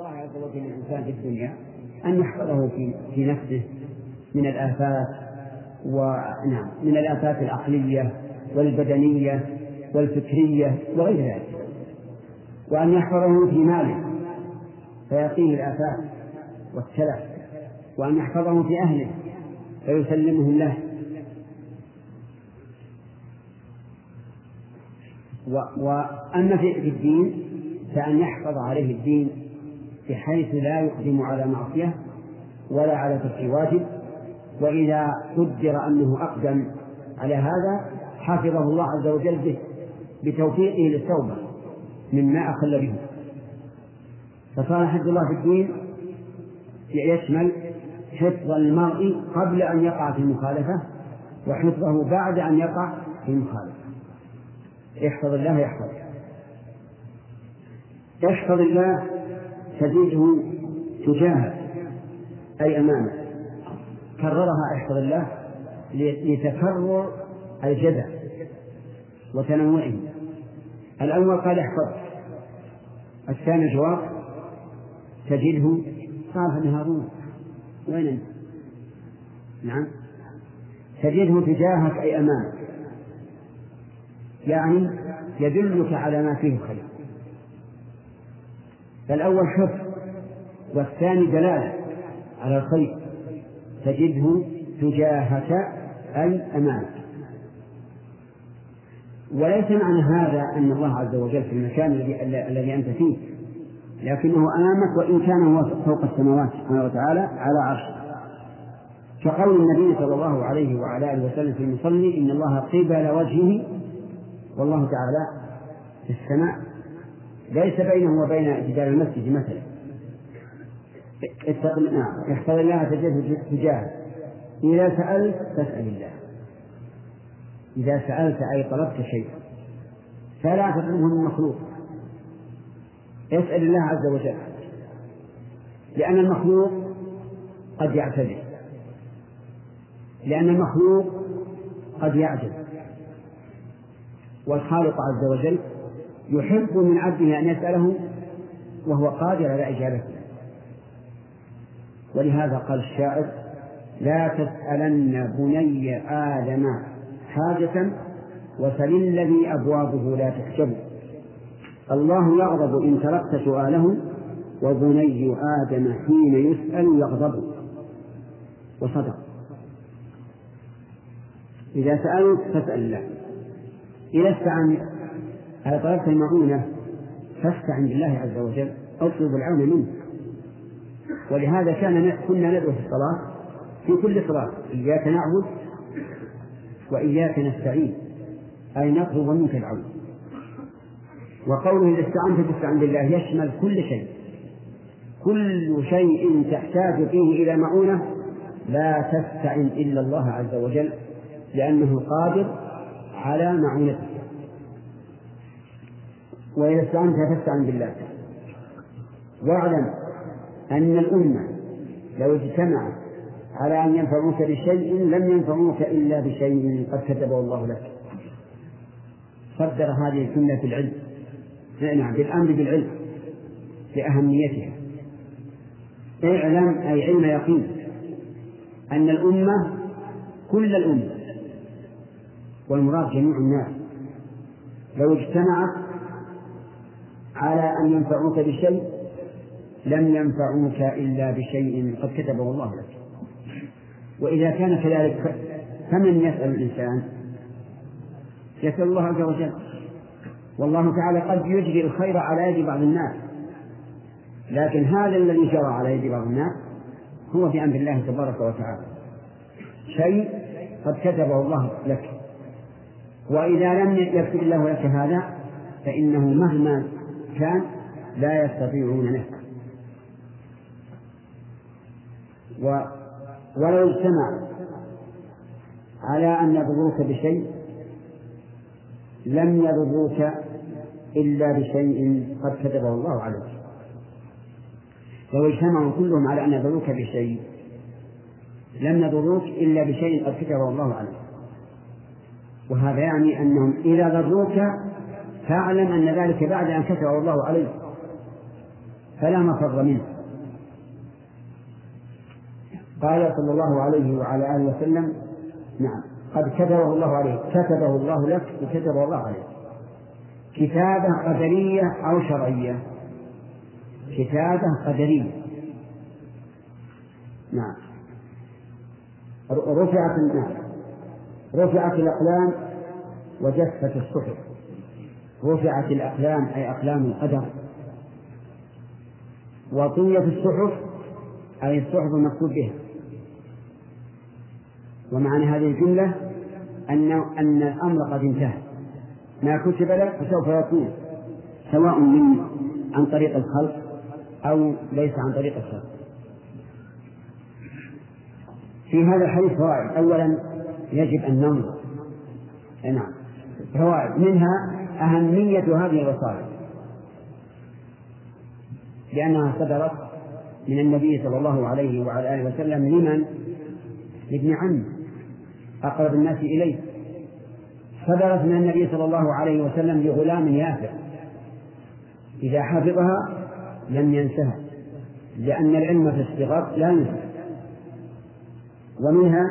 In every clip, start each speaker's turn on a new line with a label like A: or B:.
A: الله عز وجل للإنسان في الدنيا أن يحفظه في في نفسه من الآفات ونعم من الآفات العقلية والبدنية والفكرية وغير ذلك. وأن يحفظه في ماله فيقيه الآفات والتلف وأن يحفظه في أهله فيسلمهم له. وأما في الدين فأن يحفظ عليه الدين بحيث لا يقدم على معصية ولا على ترك واجب وإذا قدر أنه أقدم على هذا حفظه الله عز وجل بتوفيقه للتوبة مما أخل به. فصار حفظ الله في الدين يشمل حفظ المرء قبل أن يقع في المخالفة وحفظه بعد أن يقع في المخالفة. احفظ الله يحفظك احفظ الله تجده تجاهك أي أمامك كررها احفظ الله لتكرر الجزع وتنوعه. الأول قال احفظ. الثاني الجواب تجده قال بن هارون. وين أنت؟ نعم. تجده تجاهك أي أمامك يعني يدلك على ما فيه خير. فالأول حفظ والثاني دلالة على الخير. تجده تجاهك أي أمامك. وليس معنى هذا أن الله عز وجل في المكان الذي أنت فيه لكنه أمامك وإن كان هو فوق السماوات سبحانه وتعالى على عرشه. كقول النبي صلى الله عليه وعلى آله وسلم في المصلي إن الله قبل وجهه والله تعالى في السماء ليس بينه وبين جدار المسجد مثلا. اتق نعم احفظ الله تجاهه إذا سألت فاسأل الله. إذا سألت أي طلبت شيئا. فلا تطلبه من مخلوق. اسأل الله عز وجل. لأن المخلوق قد يعتذر لأن المخلوق قد يعجز والخالق عز وجل يحب من عبده أن يسأله وهو قادر على إجابته. ولهذا قال الشاعر لا تسألن بني آدم حاجة وسل الذي أبوابه لا تحجب. الله يغضب إن تركت سؤاله وبني آدم حين يسأل يغضب. وصدق. إذا سألت فاسأل الله إذا استعن على طلبت المعونة فاستعن بالله عز وجل أطلب العون منه ولهذا كان كنا ندعو في الصلاة في كل صلاة إياك نعبد وإياك نستعين أي نطلب منك العون. وقوله إذا استعنت فاستعن بالله يشمل كل شيء. كل شيء تحتاج فيه إلى معونة لا تستعن إلا الله عز وجل لأنه قادر على معونتك وإذا استعنت فاستعن بالله. واعلم أن الأمة لو اجتمعت على أن ينفعوك بشيء لم ينفعوك إلا بشيء قد كتبه الله لك. صدر هذه السنة بالعلم. نعم بالأمر بالعلم لأهميتها اعلم أي علم يقين أن الأمة كل الأمة والمراد جميع الناس لو اجتمعت على أن ينفعوك بشيء لم ينفعوك إلا بشيء قد كتبه الله لك. وإذا كان كذلك فمن يسأل الإنسان؟ يسأل الله عز وجل. والله تعالى قد يجري الخير على يد بعض الناس. لكن هذا الذي جرى على يد بعض الناس هو في أمر الله تبارك وتعالى. شيء قد كتبه الله لك. وإذا لم يكتب الله لك هذا فإنه مهما كان لا يستطيعون نفسه. ولو اجتمع على أن يضروك بشيء لم يضروك إلا بشيء قد كتبه الله عليك. لو اجتمعوا كلهم على أن يضروك بشيء لم يضروك إلا بشيء قد كتبه الله عليك. وهذا يعني أنهم إذا ضروك فاعلم أن ذلك بعد أن كتبه الله عليك فلا مفر منه. قال صلى الله عليه وعلى آله وسلم نعم قد كتبه الله عليك كتبه الله لك وكتبه الله عليك. كتابة قدرية أو شرعية. كتابة قدرية. نعم. رفعت نعم. رفعت الأقلام وجفت الصحف. رفعت الأقلام أي أقلام القدر. وطويت الصحف أي الصحف المكتوب بها. ومعنى هذه الجملة أن أن الأمر قد انتهى. ما كتب لك فسوف يكون سواء من عن طريق الخلق أو ليس عن طريق الخلق. في هذا الحديث فوائد أولا يجب أن ننظر. نعم. فوائد منها أهمية هذه الوصايا. لأنها صدرت من النبي صلى الله عليه وعلى آله وسلم لمن؟ لابن عمه أقرب الناس إليه. صدرت من النبي صلى الله عليه وسلم لغلام يافع. إذا حفظها لم ينسها لأن العلم في الصغر لا ينسى. ومنها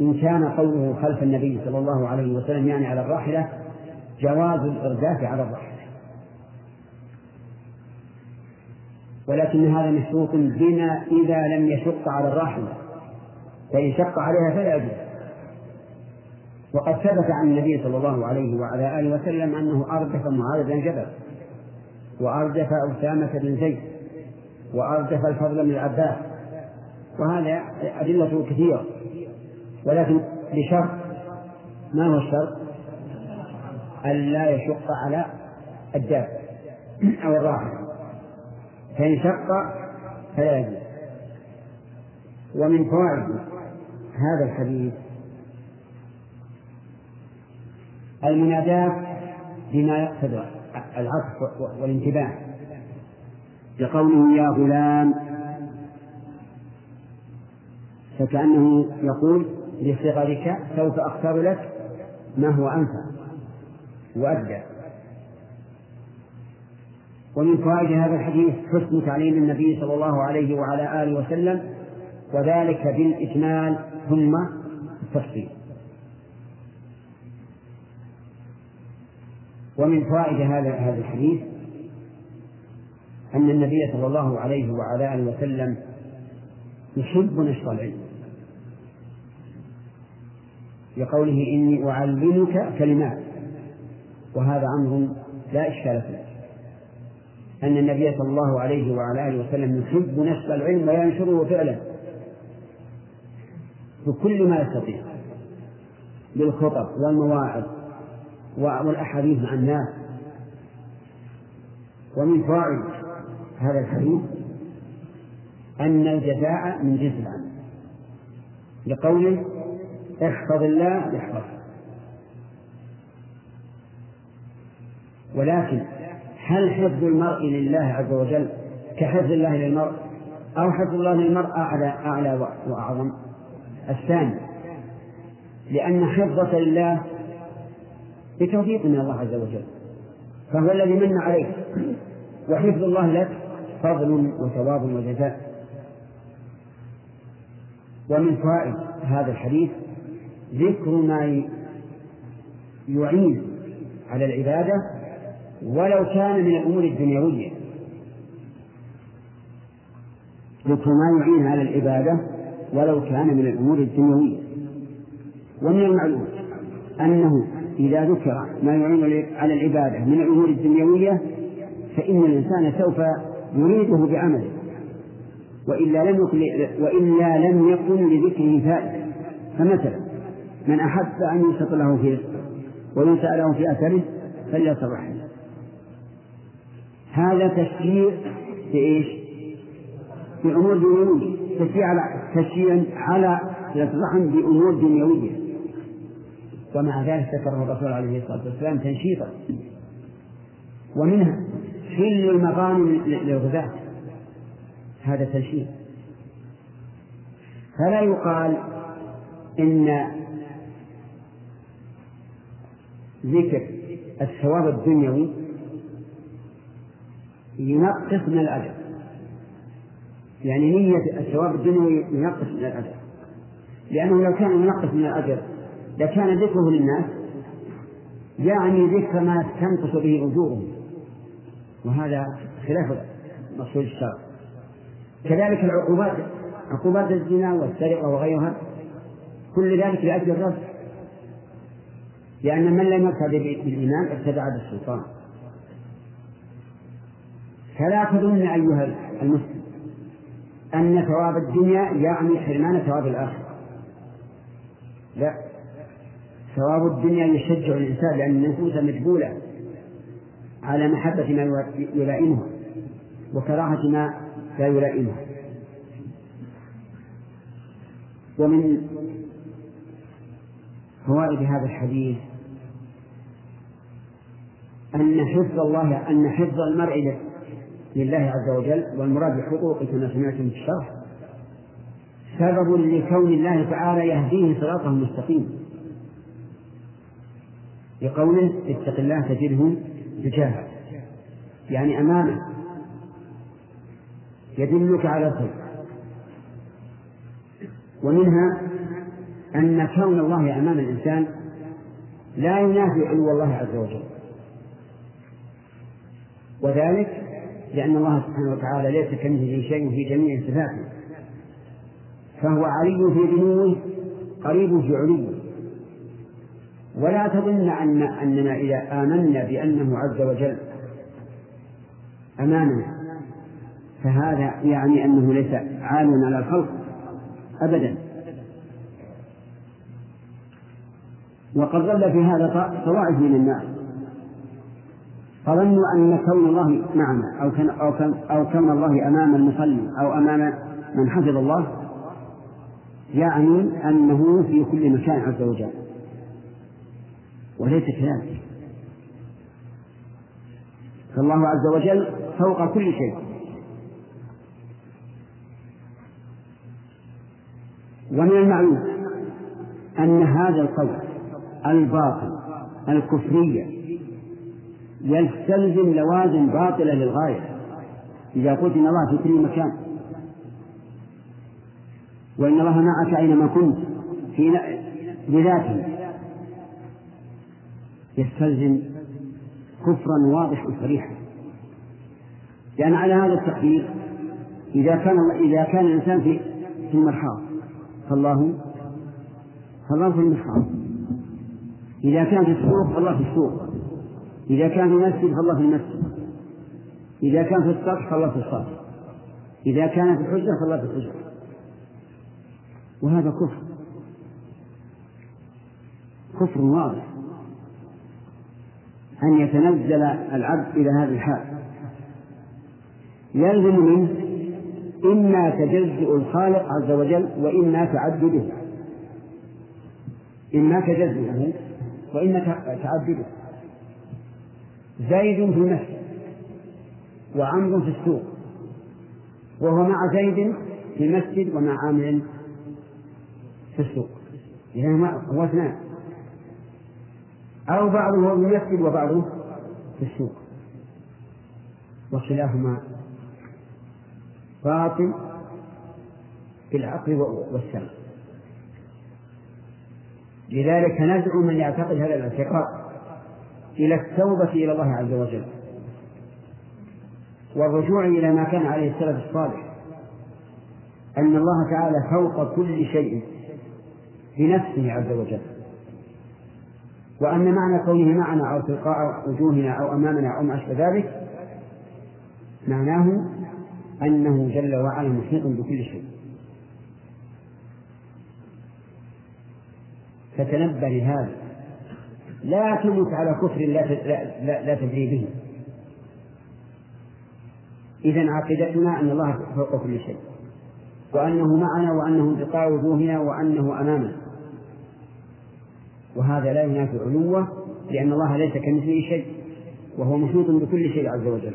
A: إن كان قوله خلف النبي صلى الله عليه وسلم يعني على الراحلة جواز الإرداف على الراحلة ولكن هذا مشروط بما إذا لم يشق على الراحلة فإن شق عليها فلا يجوز. وقد ثبت عن النبي صلى الله عليه وعلى آله وسلم أنه أردف معاذ بن جبل وأردف أسامة بن زيد وأردف الفضل بن العباس. وهذا أدلة كثيرة. ولكن بشرط ما هو الشرط؟ ألا يشق على الداب أو الراحل فإن شق فلا يجوز. ومن فوائد هذا الحديث المناداة بما يقتضي العطف والانتباه لقوله يا غلام فكأنه يقول لصغرك سوف أختار لك ما هو أنفع. وأبدع ومن فوائد هذا الحديث حسن تعليم النبي صلى الله عليه وعلى آله وسلم وذلك بالإجمال ثم التفصيل. ومن فوائد هذا هذا الحديث أن النبي صلى الله عليه وعلى آله وسلم يحب نشر العلم. لقوله إني أعلمك كلمات. وهذا أمر لا إشكال فيه. أن النبي صلى الله عليه وعلى آله وسلم يحب نشر العلم وينشره فعلا بكل ما يستطيع. بالخطب والمواعظ والأحاديث مع الناس. ومن فوائد هذا الحديث أن الجزاء من جنس العمل. لقوله احفظ الله يحفظك. ولكن هل حفظ المرء لله عز وجل كحفظ الله للمرء أو حفظ الله للمرء أعلى أعلى وأعظم؟ الثاني لأن حفظك لله بتوفيق من الله عز وجل فهو الذي من عليك وحفظ الله لك فضل وثواب وجزاء. ومن فوائد هذا الحديث ذكر ما يعين على العبادة ولو كان من الأمور الدنيوية. ذكر ما يعين على العبادة ولو كان من الأمور الدنيوية. ومن المعلوم أنه إذا ذكر ما يعين على العبادة من الأمور الدنيوية فإن الإنسان سوف يريده بعمله. وإلا لم يكن وإلا لم يكن لذكره فائدة. فمثلا من أحب أن ينشط له في رزقه وينسأ له في أثره فليصل رحمه هذا إيش؟ في امور دنيويه تشجيع على تشجيع على الرحم بأمور دنيوية. ومع ذلك ذكره الرسول عليه الصلاة والسلام تنشيطا. ومنها حل المغانم للغذاء هذا تنشيط. فلا يقال إن ذكر الثواب الدنيوي ينقص من الأجر يعني نية الثواب الدنيوي ينقص من الأجر لأنه لو كان ينقص من الأجر لكان ذكره للناس يعني ذكر ما تنقص به أجورهم. وهذا خلاف مقصود الشرع. كذلك العقوبات عقوبات الزنا والسرقة وغيرها كل ذلك لأجل الرد لأن من لم يرتد بالإيمان ارتدع بالسلطان. فلا تظن أيها المسلم أن ثواب الدنيا يعني حرمان ثواب الآخرة. لا. ثواب الدنيا يشجع الإنسان لأن النفوس مجبولة على محبة ما يلائمها وكراهة ما لا يلائمها. ومن فوائد هذا الحديث أن حفظ الله أن حفظ المرء لله عز وجل والمراد بحقوقه كما سمعتم في الشرح سبب لكون الله تعالى يهديه صراطه المستقيم. لقوله اتق الله تجده تجاهك يعني أمامه يدلك على الخير. ومنها أن كون الله أمام الإنسان لا ينافي علو الله عز وجل. وذلك لأن الله سبحانه وتعالى ليس كمثله شيء في جميع صفاته. فهو علي في دنوه قريب في علوه. ولا تظن أن أننا إذا آمنا بأنه عز وجل أمامنا فهذا يعني أنه ليس عاليا على الخلق أبدا. وقد ظل في هذا طوائف من الناس. فظنوا أن كون الله معنا أو كان أو كان أو كون الله أمام المصلي أو أمام من حفظ الله يعني أنه في كل مكان عز وجل. وليس كذلك. فالله عز وجل فوق كل شيء. ومن المعلوم أن هذا القول الباطل الكفرية يستلزم لوازم باطلة للغاية. إذا قلت إن الله في كل مكان. وإن الله معك أينما كنت في بذاته. يستلزم كفرا واضحا صريحا. لأن على هذا التقدير إذا كان إذا كان الإنسان في في المرحاض فالله فالله في المرحاض. إذا كان في السوق فالله في السوق. إذا كان في المسجد فالله في المسجد. إذا كان في السطح فالله في السطح إذا كان في الحجرة فالله في الحجرة وهذا كفر. كفر واضح. أن يتنزل العبد إلى هذه الحال. يلزم منه إما تجزؤ الخالق عز وجل وإما تعدده إما تجزؤه وإما تعدده زيد في المسجد وعمر في السوق. وهو مع زيد في المسجد ومع عامر في السوق. إذا هو اثنان. أو بعضه في المسجد وبعضه في السوق. وكلاهما باطل في العقل والسمع لذلك ندعو من يعتقد هذا الاعتقاد. إلى التوبة إلى الله عز وجل. والرجوع إلى ما كان عليه السلف الصالح. أن الله تعالى فوق كل شيء بنفسه عز وجل. وأن معنى كونه معنا أو تلقاء وجوهنا أو أمامنا أو ما أشبه ذلك معناه أنه جل وعلا محيط بكل شيء. فتنبه لهذا. لا تمت على كفر لا لا, تدري به. إذا عقيدتنا أن الله فوق كل شيء. وأنه معنا وأنه انتقاء وجوهنا وأنه أمامنا. وهذا لا ينافي علوه لأن الله ليس كمثله شيء وهو محيط بكل شيء عز وجل.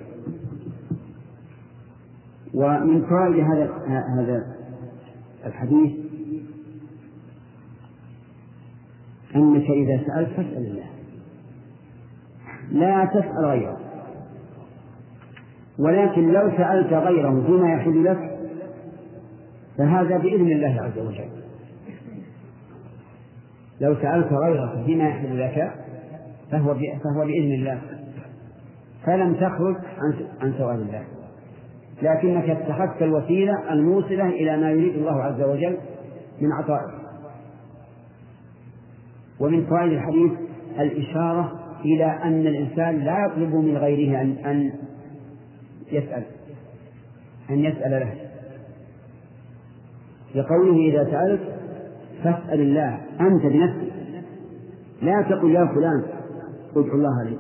A: ومن فوائد هذا هذا الحديث أنك إذا سألت فاسأل الله. لا تسأل غيره. ولكن لو سألت غيره فيما يحل لك فهذا بإذن الله عز وجل. لو سألت غيره فيما يحل لك فهو فهو بإذن الله. فلم تخرج عن عن سؤال الله. لكنك اتخذت الوسيلة الموصلة إلى ما يريد الله عز وجل من عطائه ومن فوائد الحديث الإشارة إلى أن الإنسان لا يطلب من غيره أن أن يسأل أن يسأل له. لقوله إذا سألت فاسأل الله أنت بنفسك. لا تقل يا فلان ادعو الله لي.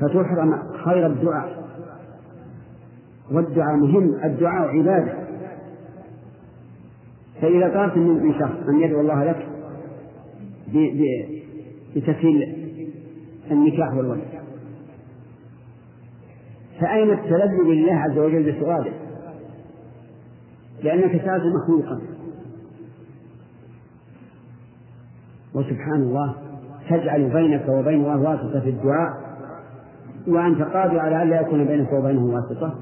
A: فتحرم خير الدعاء. والدعاء مهم الدعاء عبادة. فإذا طلبت من شخص أن يدعو الله لك بتسهيل النكاح والولد. فأين التلذذ لله عز وجل بسؤاله؟ لأنك سألت مخلوقا. وسبحان الله تجعل بينك وبين الله واسطة في الدعاء وأنت قادر على أن لا يكون بينك وبينه واسطة.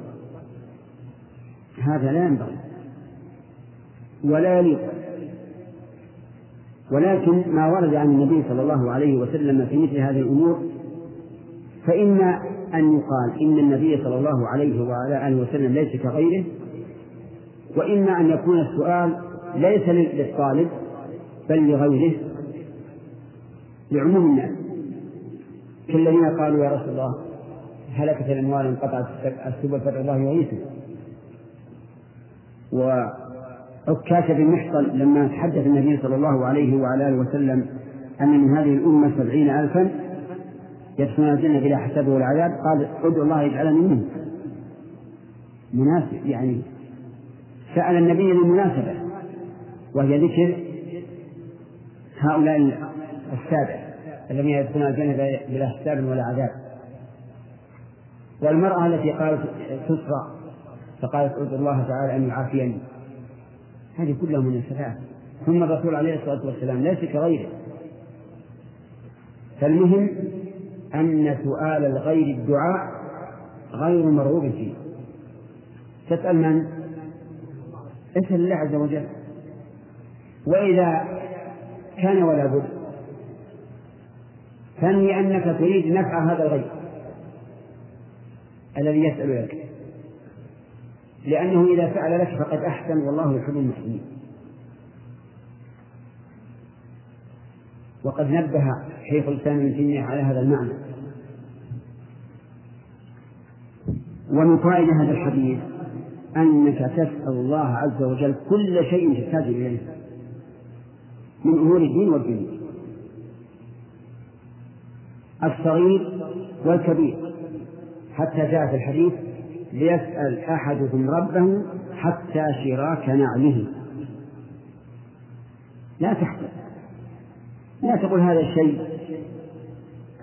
A: هذا لا ينبغي. ولا يليق. ولكن ما ورد عن النبي صلى الله عليه وسلم في مثل هذه الأمور فإن أن يقال إن النبي صلى الله عليه وعلى آله وسلم ليس كغيره وإما أن يكون السؤال ليس للطالب بل لغيره لعموم الناس. كالذين قالوا يا رسول الله هلكت الأموال انقطعت السبل فادعو الله يغيثه. وعكاش بن محصن لما تحدث النبي صلى الله عليه وعلى آله وسلم أن من هذه الأمة سبعين ألفا يدخلون الجنة بلا حساب ولا عذاب قال ادعو الله يجعلني منهم. مناسب يعني سأل النبي للمناسبة وهي ذكر هؤلاء السابع الذين يدخلون الجنة بلا حساب ولا عذاب. والمرأة التي قالت تسرى فقالت ادعو الله تعالى أن يعافيني. هذه كلها مناسبات. ثم الرسول عليه الصلاة والسلام ليس كغيره. فالمهم أن سؤال الغير الدعاء غير مرغوب فيه. تسأل من؟ اسأل الله عز وجل. وإذا كان ولا بد. فانوي أنك تريد نفع هذا الغير. الذي يسأل لك. لأنه إذا فعل لك فقد أحسن والله يحب المحسنين. وقد نبه شيخ الإسلام ابن تيمية على هذا المعنى. ومن فوائد هذا الحديث أنك تسأل الله عز وجل كل شيء تحتاج إليه من أمور الدين والدنيا. الصغير والكبير. حتى جاء في الحديث ليسأل أحدكم ربه حتى شراك نعله. لا تحتاج. لا تقول هذا الشيء.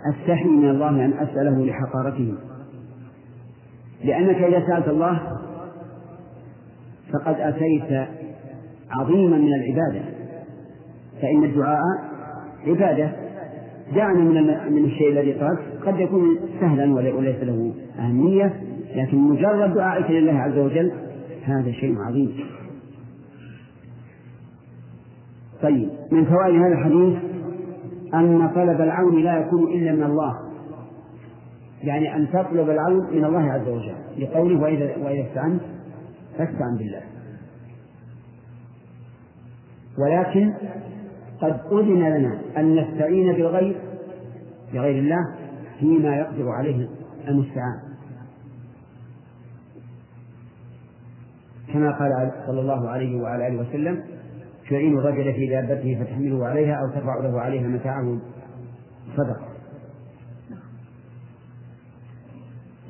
A: أستحي من الله أن أسأله لحقارته. لأنك إذا سألت الله فقد أتيت عظيما من العبادة. فإن الدعاء عبادة. دعنا من الشيء الذي طلبت قد يكون سهلا وليس له أهمية. لكن مجرد دعائك لله عز وجل هذا شيء عظيم. طيب من فوائد هذا الحديث أن طلب العون لا يكون إلا من الله. يعني أن تطلب العون من الله عز وجل. لقوله وإذا وإذا استعنت فاستعن بالله. ولكن قد أذن لنا أن نستعين بالغير بغير الله فيما يقدر عليه المستعان. كما قال صلى الله عليه وعلى آله وسلم تعين الرجل في دابته فتحمله عليها أو ترفع له عليها متاعه. صدقة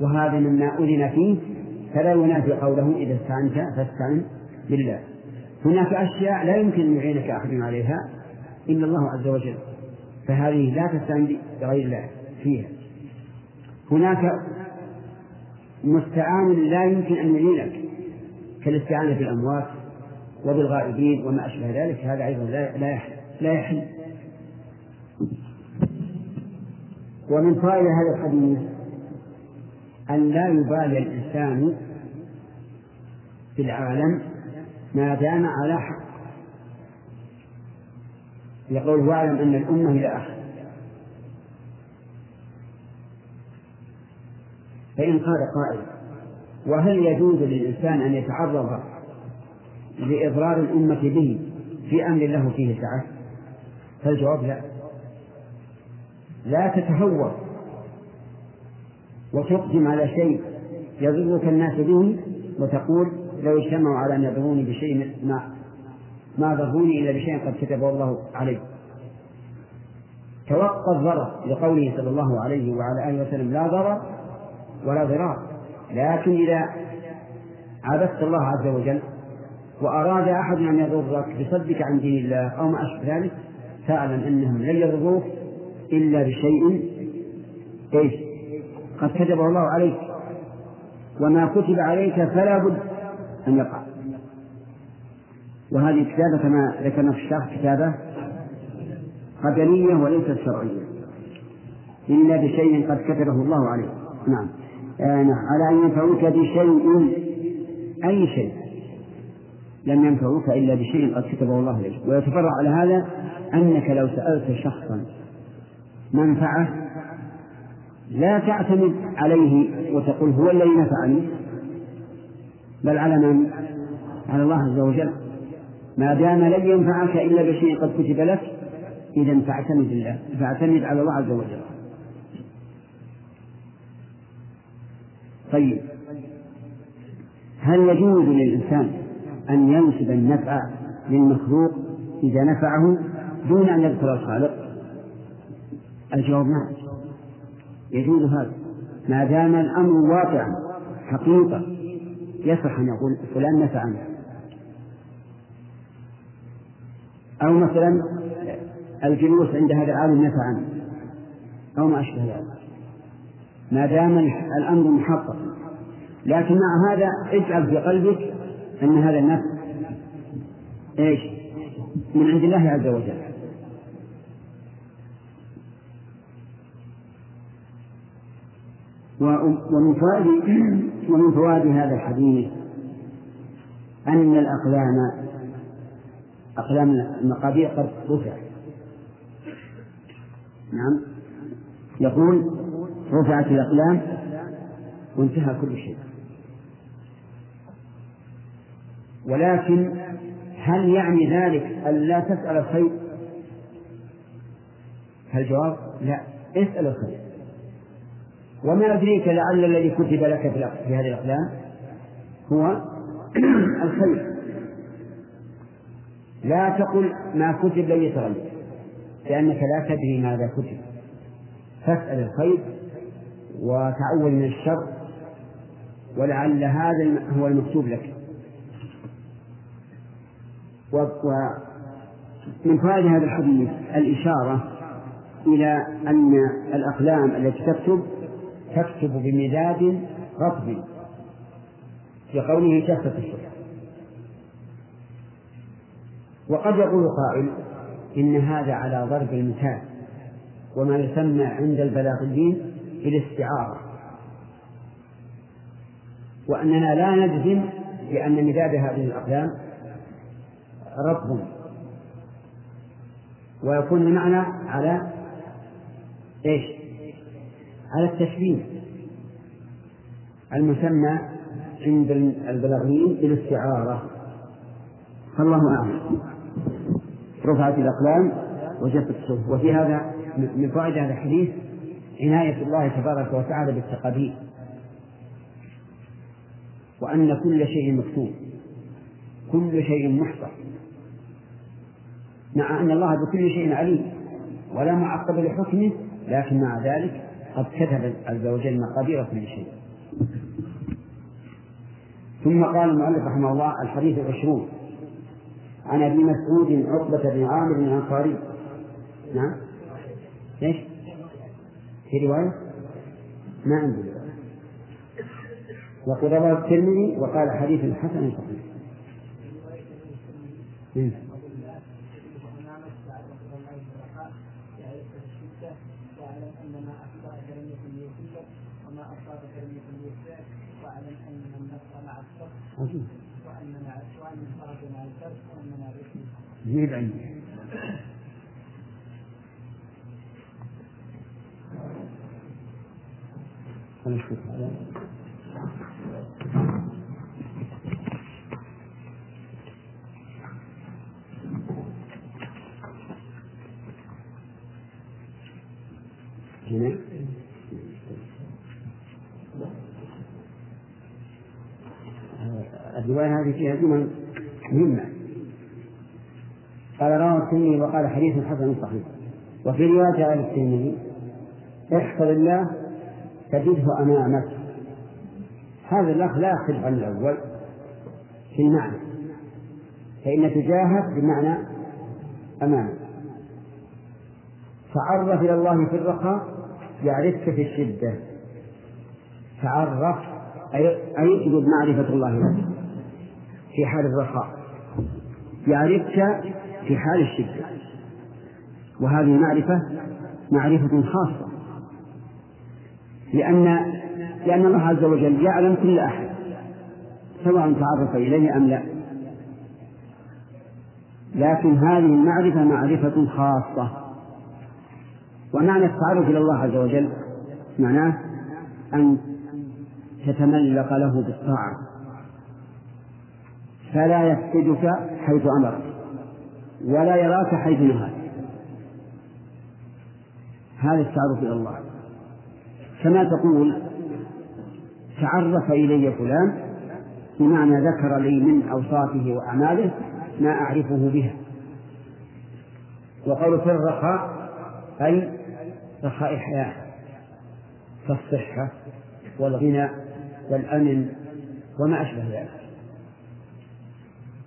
A: وهذا مما أذن فيه فلا ينافي قوله إذا استعنت فاستعن بالله. هناك أشياء لا يمكن أن يعينك أحد عليها إلا الله عز وجل فهذه لا تستعن بغير الله فيها. هناك مستعان لا يمكن أن يعينك. كالاستعانة بالأموات وبالغائبين وما أشبه ذلك هذا أيضا لا يحل, لا يحل. ومن فائدة هذا الحديث أن لا يبالي الإنسان في العالم ما دام على حق يقول واعلم أن الأمة هي أخ فإن قال قائل وهل يجوز للإنسان أن يتعرض لإضرار الأمة به في أمر له فيه سعة؟ فالجواب لا. لا تتهور وتقدم على شيء يضرك الناس به وتقول لو اجتمعوا على أن يضروني بشيء ما ما ضروني إلا بشيء قد كتبه الله علي توقى الضرر لقوله صلى الله عليه وعلى آله وسلم لا ضرر ولا ضرار. لكن إذا عبدت الله عز وجل وأراد أحد أن يضرك بصدك عن دين الله أو ما أشبه ذلك فاعلم أنهم لن يضروك إلا بشيء إيش؟ قد كتبه الله عليك وما كتب عليك فلا بد أن يقع. وهذه الكتابة كما ذكرنا في الشرح كتابة قدرية وليست شرعية. إلا بشيء قد كتبه الله آه نعم. على أن ينفعوك بشيء. أي شيء؟ لم ينفعوك إلا بشيء قد كتبه الله عليك ويتفرع على هذا أنك لو سألت شخصا منفعة لا تعتمد عليه وتقول هو الذي نفعني بل على من؟ على الله عز وجل. ما دام لن ينفعك إلا بشيء قد كتب لك إذا فاعتمد الله فاعتمد على الله عز وجل. طيب. هل يجوز للإنسان أن ينسب النفع للمخلوق إذا نفعه دون أن يذكر الخالق؟ الجواب نعم. يجوز هذا. ما دام الأمر واقعا حقيقة يصح أن يقول فلان نفعني أو مثلا الجلوس عند هذا العالم نفعني أو ما أشبه ذلك. ما دام الأمر محقق. لكن مع هذا اجعل في قلبك أن هذا النفس إيش؟ من عند الله عز وجل. ومن فوائد ومن فوائد هذا الحديث أن الأقلام أقلام المقادير قد رفعت. نعم. يقول رفعت الأقلام وانتهى كل شيء. ولكن هل يعني ذلك أن لا تسأل الخير؟ الجواب لا اسأل الخير. وما أدريك لعل الذي كتب لك في هذه الأقلام هو الخير. لا تقل ما كتب لن يتغير لأنك لا تدري ماذا كتب. فاسأل الخير وتعول من الشر ولعل هذا هو المكتوب لك. ومن فوائد هذا الحديث الإشارة إلى أن الأقلام التي تكتب تكتب بمداد رطب في قوله جفت الصبح وقد يقول قائل إن هذا على ضرب المثال وما يسمى عند البلاغيين بالاستعارة. وأننا لا نجزم بأن مداد هذه الأقلام رطب ويكون المعنى على إيش؟ على التشبيه المسمى عند البلاغيين بالاستعارة. فالله أعلم. رفعت الأقلام وجفت الصحف وفي هذا من فوائد هذا الحديث عناية الله تبارك وتعالى بالتقادير وأن كل شيء مكتوب. كل شيء محصى مع أن الله بكل شيء عليم. ولا معقب لحكمه لكن مع ذلك قد كتب عز وجل مقادير كل شيء. ثم قال المؤلف رحمه الله الحديث العشرون عن أبي مسعود عقبة بن عامر الأنصاري. نعم؟ في رواية؟ ما عندي رواية وقد رواه الترمذي وقال حديث حسن صحيح.
B: نعم.
A: عجيب عندي. الرواية هذه فيها جمل مهمة. قال رواه الترمذي وقال حديث حسن صحيح. وفي رواية عن الترمذي احفظ الله تجده أمامك. هذا الأخ لا يختلف عن الأول في المعنى. فإن تجاهك بمعنى أمامك. تعرف إلى الله في الرخاء يعرفك في الشدة. تعرف أي أي معرفة الله لك. في حال الرخاء. يعرفك في حال الشدة. وهذه المعرفة معرفة خاصة. لأن لأن الله عز وجل يعلم كل أحد سواء تعرف إليه أم لا. لكن هذه المعرفة معرفة خاصة. ومعنى التعرف إلى الله عز وجل معناه أن تتملق له بالطاعة. فلا يفقدك حيث أمرك ولا يراك حيث نهاك. هذا التعرف إلى الله. كما تقول تعرف إلي فلان بمعنى ذكر لي من أوصافه وأعماله ما أعرفه بها. وقول في الرخاء أي رخاء حياة كالصحة والغنى والأمن وما أشبه ذلك.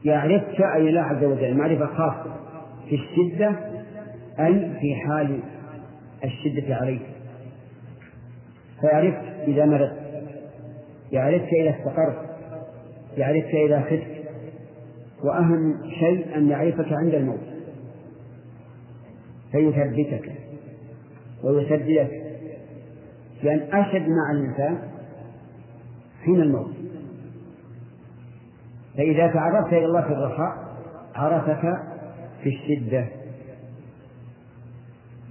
A: يعرفك أي الله عز وجل معرفة خاصة في الشدة أي في حال الشدة عليك. فيعرفك إذا مرضت يعرفك إذا استقرت يعرفك إذا خفت. وأهم شيء أن يعرفك عند الموت. فيثبتك. ويسددك لأن أشد مع الإنسان حين الموت. فإذا تعرفت إلى الله في الرخاء عرفك في الشدة.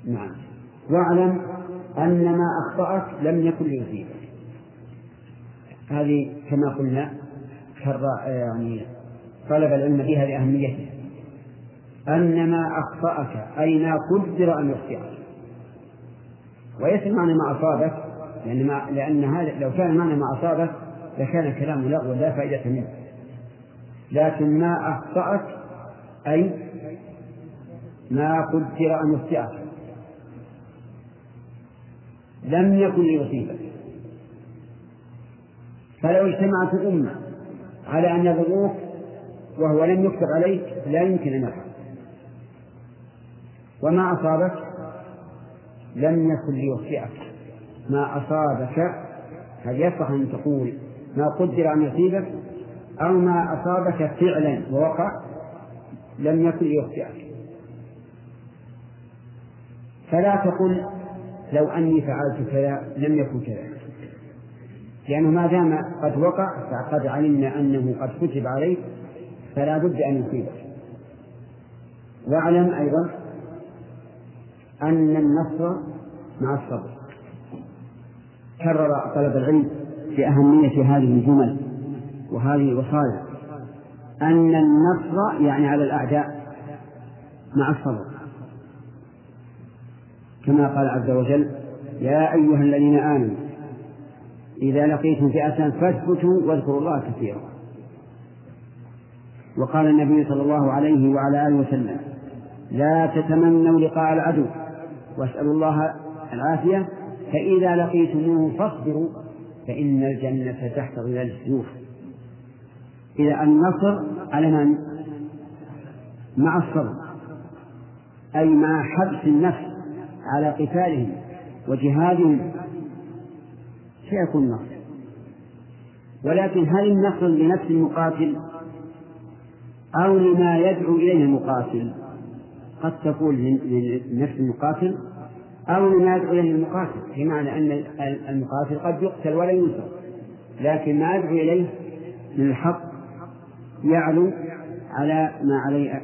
A: نعم. واعلم أن ما أخطأك لم يكن ليصيبك هذه كما قلنا يعني طلب العلم بها لأهميته أن ما أخطأك أي ما قدر أن يخطئك. وليس معنى ما أصابك لأن, ما لأن هذا لو كان معنى ما أصابك لكان الكلام لغوا لا فائدة منه. لكن ما أخطأك أي ما قدر أن يخطئك. لم يكن ليصيبك فلو اجتمعت الأمة على أن يضروك وهو لم يكتب عليك لا يمكن أن يفعل. وما أصابك؟ لم يكن ليخطئك ما أصابك هل يصح أن تقول ما قدر أن يصيبك؟ أو ما أصابك فعلا ووقع؟ لم يكن ليخطئك فلا تقل لو أني فعلت كذا لم يكن كذا. لأنه ما دام قد وقع فقد علمنا أنه قد كتب عليك فلا بد أن يصيبك واعلم أيضا أن النصر مع الصبر. كرر طلب العلم بأهمية هذه الجمل وهذه الوصايا. أن النصر يعني على الأعداء مع الصبر. كما قال عز وجل يا أيها الذين آمنوا إذا لقيتم فئة فاثبتوا واذكروا الله كثيرا. وقال النبي صلى الله عليه وعلى آله وسلم لا تتمنوا لقاء العدو واسألوا الله العافية فإذا لقيتموه فاصبروا فإن الجنة تحت ظلال السيوف. إذا النصر على من؟ مع الصبر أي مع حبس النفس. على قتالهم وجهادهم سيكون النصر ولكن هل النصر لنفس المقاتل أو لما يدعو إليه المقاتل؟ قد تكون لنفس المقاتل أو لما يدعو إليه المقاتل بمعنى أن المقاتل قد يقتل ولا ينصر لكن ما يدعو إليه من الحق يعلو على ما عليه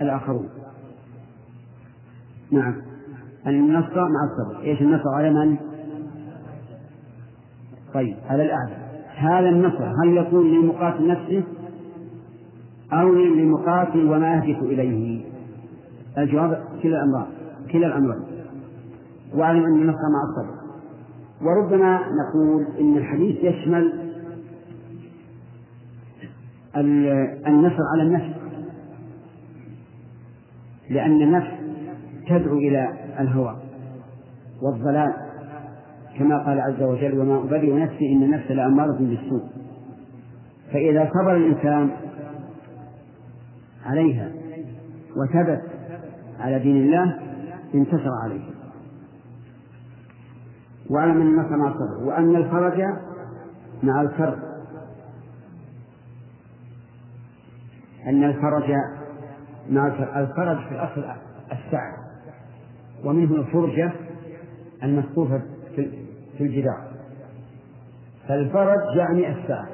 A: الآخرون. نعم. النصر مع الصبر. إيش النصر على من؟ طيب على الأعلى. هذا النصر هل يكون للمقاتل نفسه أو للمقاتل وما يهدف إليه؟ الجواب كلا الأمران. كلا الأمرين واعلم أن النصر مع الصبر. وربما نقول إن الحديث يشمل النصر على النفس. لأن النفس تدعو إلى الهوى والضلال كما قال عز وجل وما أبرئ نفسي إن النفس لأمارة بالسوء. فإذا صبر الإنسان عليها وثبت على دين الله انتصر عليه. واعلم ان النصر مع الصبر وأن الفرج مع الكرب أن الفرج مع الفرج في الأصل السعه ومنه الفرجة المسقوفه في الجدار. فالفرج يعني السعه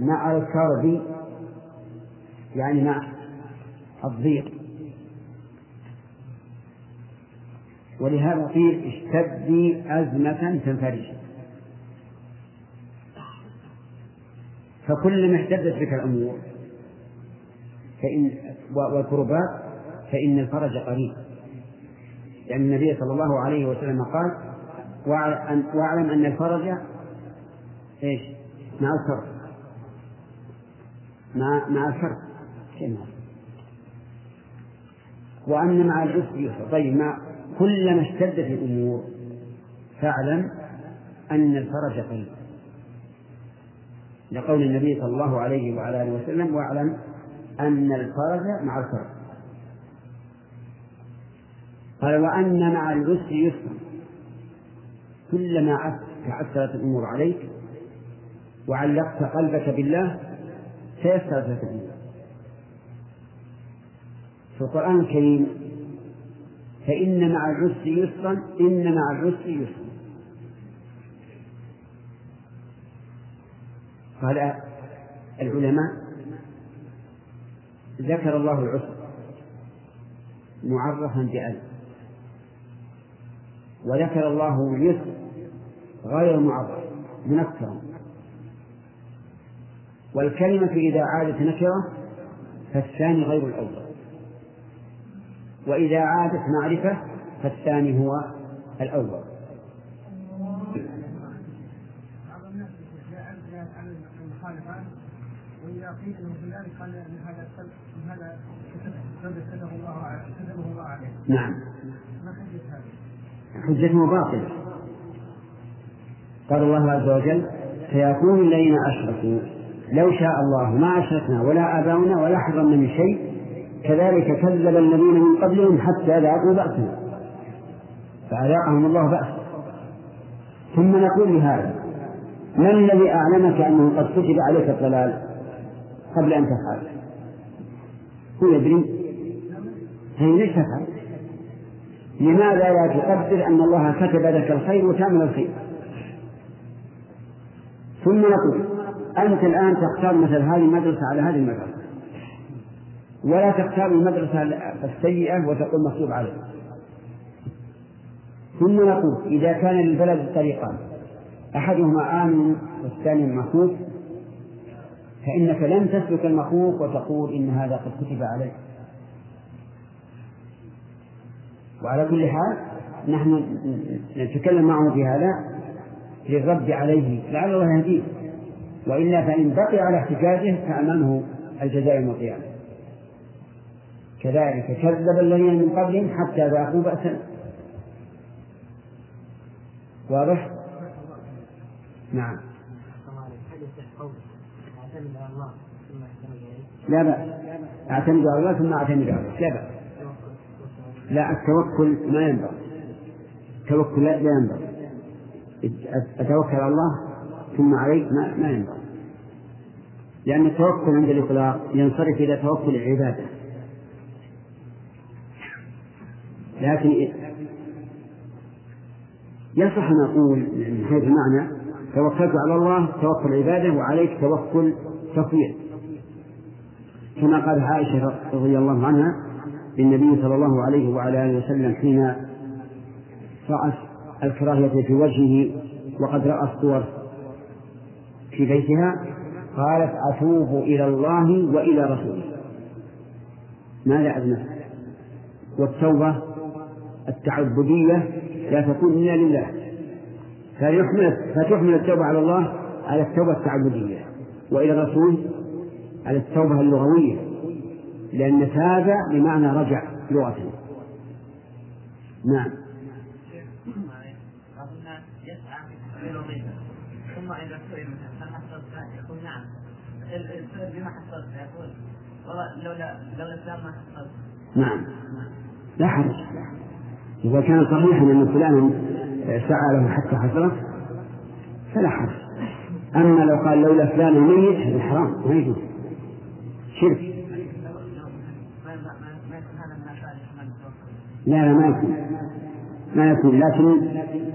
A: مع الكرب يعني مع الضيق. ولهذا قيل اشتدي أزمة تنفرج. فكلما اشتدت بك الأمور فإن والكربات فإن الفرج قريب. لأن النبي صلى الله عليه وسلم قال واعلم أن الفرج إيش؟ مع الكرب مع مع الكرب وأن مع العسر يسر طيب مع كلما اشتدت الأمور فاعلم أن الفرج قريب لقول النبي صلى الله عليه وعلى آله وسلم وأعلم أن الفرج مع الفرج. قال وأن مع العسر يسرا. كلما تعسرت الأمور عليك وعلقت قلبك بالله تيسرت لك الأمور في القرآن الكريم فإن مع العسر يسرا إن مع العسر يسرا. قال العلماء ذكر الله العسر معرفا بألف. وذكر الله اليسر غير معرف منكرا والكلمة إذا عادت نكرة فالثاني غير الأول وإذا عادت معرفة فالثاني هو الأول قيل له في ذلك قال هذا هذا كتبه الله عليه. نعم. ما هذا؟ حجته باطلة. قال الله عز وجل: سيكون الذين أشركوا لو شاء الله ما أشركنا ولا آباؤنا ولا حرمنا من شيء كذلك كذب الذين من قبلهم حتى ذاقوا بأسنا فأذاقهم الله بأس. ثم نقول لهذا من الذي أعلمك أنه قد كتب عليك الضلال قبل أن تفعل؟ هو يدري. هي ليش تفعل لماذا لا تقدر أن الله كتب لك الخير وتعمل الخير؟ ثم نقول أنت الآن تختار مثل هذه المدرسة على هذه المدرسة. ولا تختار المدرسة السيئة وتقول مكتوب عليه ثم نقول إذا كان للبلد طريقان أحدهما آمن والثاني مخوف فإنك لن تسلك المخوف وتقول إن هذا قد كتب عليه وعلى كل حال نحن نتكلم معه في هذا للرد عليه لعل الله يهديه. وإلا فإن بقي على احتجاجه فأمامه الجزاء يوم القيامة. كذلك كذب الذين من قبلهم حتى ذاقوا بأسا. واضح؟ نعم. لا بأس. أعتمد على الله ثم أعتمد على الله لا بأس. لا التوكل ما ينبغي. التوكل لا ينبغي. أتوكل على الله ثم عليك ما, ما ينبغي. لأن التوكل عند الإطلاق ينصرف إلى توكل العبادة. لكن يصح أن نقول من حيث المعنى توكلت على الله توكل عباده وعليك توكل تفويض كما قال عائشة رضي الله عنها للنبي صلى الله عليه وعلى آله وسلم حين رأت الكراهية في وجهه وقد رأى الصور في بيتها قالت أتوب إلى الله وإلى رسوله. ماذا أذنب والتوبة التعبدية لا تكون إلا لله. فتحمل التوبة على الله على التوبة التعبدية وإلى الرسول على التوبة اللغوية. لأن تاب بمعنى رجع لغة. نعم. ثم إذا سئل هل حصلت يقول نعم. السؤال بما حصلت يقول والله لولا لولا الإسلام ما حصلت نعم لا حرج. إذا كان صحيحا أن فلانا سعى له حتى حصلت فلا حرج. أما لو قال لولا فلان ميت هذا حرام ما يجوز. شرك. لا لا ما يكون ما يكون لكن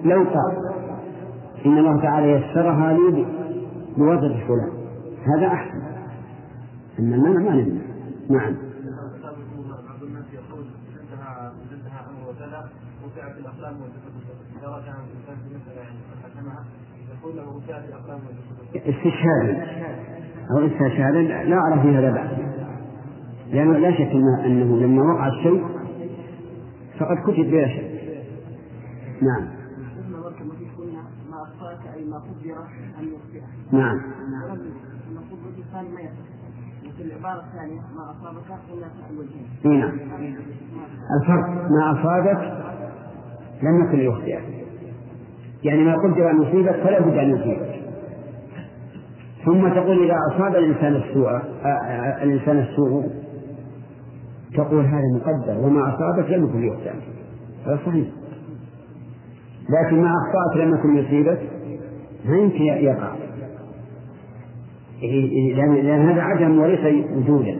A: لو قال إن الله تعالى يسرها لي بوظف فلان هذا أحسن. أما المنع ما نمنع نعم. استشهادا أو استشهادا لا أرى في هذا بأس. لأنه لا شك أنه لما وقع الشيء فقد كتب بلا شك نعم. ما قدر أن يخطئه نعم. المفروض الوجه الثاني ما لكن العبارة الثانية ما أصابك إلا الوجهين نعم. الفرق ما أصابك لم يكن ليخطئك يعني ما قدر أن يصيبك فلا بد أن يصيبك. ثم تقول إذا أصاب الإنسان السوء الإنسان السوء تقول هذا مقدر وما أصابك لم يكن ليخطئك هذا صحيح. لكن ما أخطأت لم يكن يصيبك ما يمكن يقع. لأن هذا عدم وليس وجودا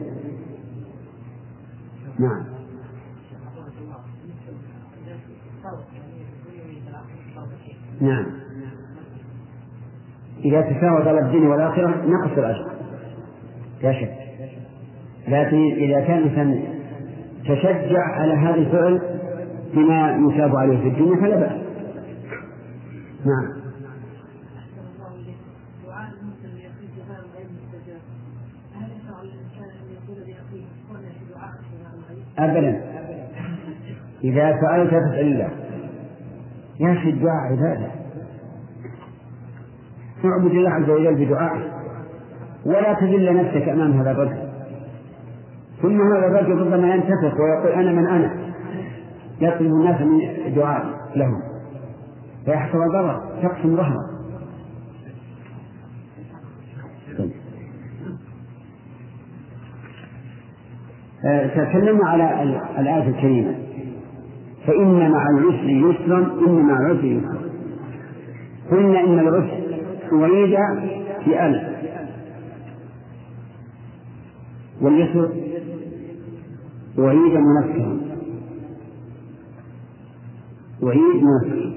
A: نعم. نعم. إذا تساوى طلب الدين والآخرة نقص الأجر. لا شك. لكن إذا كان الإنسان تشجع على هذا الفعل بما يثاب عليه في الدنيا فلا بأس. نعم. أبدا. إذا سألت فاسأل الله. يا أخي الدعاء عبادة. اعبد الله عز وجل بدعائه. ولا تذل نفسك أمام هذا الرجل. ثم هذا الرجل ربما ينتفخ ويقول أنا من أنا. يطلب الناس من دعاء لهم. فيحصل ضرر تقسم ظهره. آه، تكلمنا على الآية الكريمة. فإن مع العسر يسرا إن مع العسر يسرا قلنا إن العسر أريد بألف واليسر أريد منكرا أعيد منكرا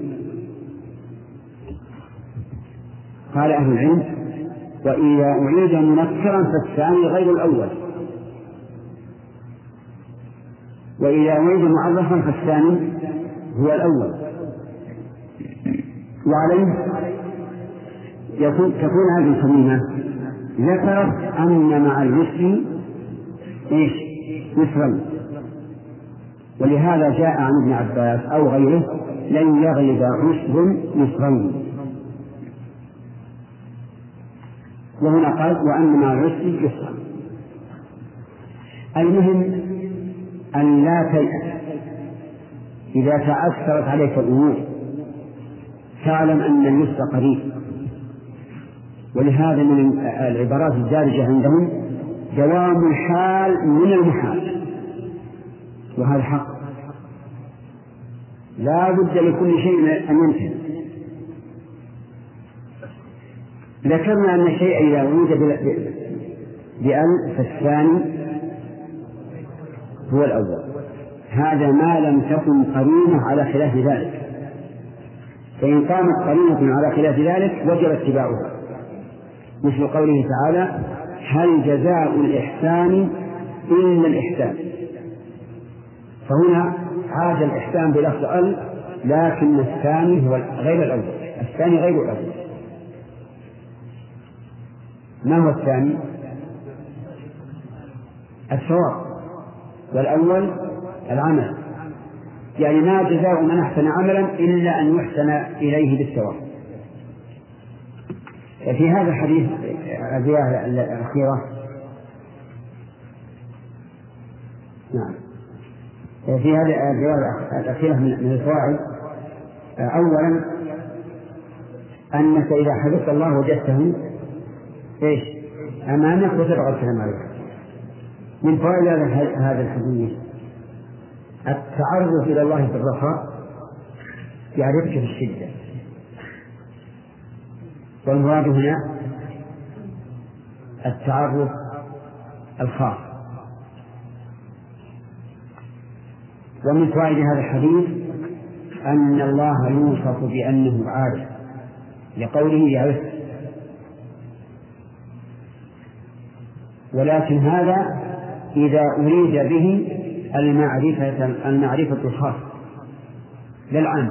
A: قال أهل العلم وإذا أعيد منكرا فالثاني غير الأول. وإذا أعيد معرفا فالثاني هو الأول. وعليه يكون تكون هذه الكلمة ذكرت أن مع اليسر إيش؟ يسرا ولهذا جاء عن ابن عباس أو غيره لن يغلب عسر يسرين وهنا قال وأن مع العسر يسرا المهم أن لا تيأس إذا تأثرت عليك الأمور تعلم أن اليسر قريب. ولهذا من العبارات الدارجة عندهم دوام الحال من المحال. وهذا حق. لا بد لكل شيء أن ينتهي. ذكرنا أن الشيء إذا وجد بأل فالثاني هو الأول. هذا ما لم تكن قرينة على خلاف ذلك. فإن قامت قرينة على خلاف ذلك وجب اتباعها. مثل قوله تعالى هل جزاء الإحسان إلا الإحسان؟ فهنا عاد الإحسان بلفظ ال لكن الثاني هو غير الأول. الثاني غير الأول. ما هو الثاني؟ الثواب. والأول العمل. يعني ما جزاء من أحسن عملا إلا أن يحسن إليه بالثواب. في هذا الحديث الرواية الأخيرة. نعم. في هذه الرواية الأخيرة من الفوائد. أولا أنك إذا حفظت الله وجدته إيش؟ أمامك وتبغى الكلام عليه من فوائد هذا الحديث. التعرف إلى الله في الرخاء يعرفك في الشدة والمراد هنا التعرف الخاص. ومن فوائد هذا الحديث أن الله يوصف بأنه عارف لقوله يعرف. ولكن هذا إذا أريد به المعرفة المعرفة الخاصة للعام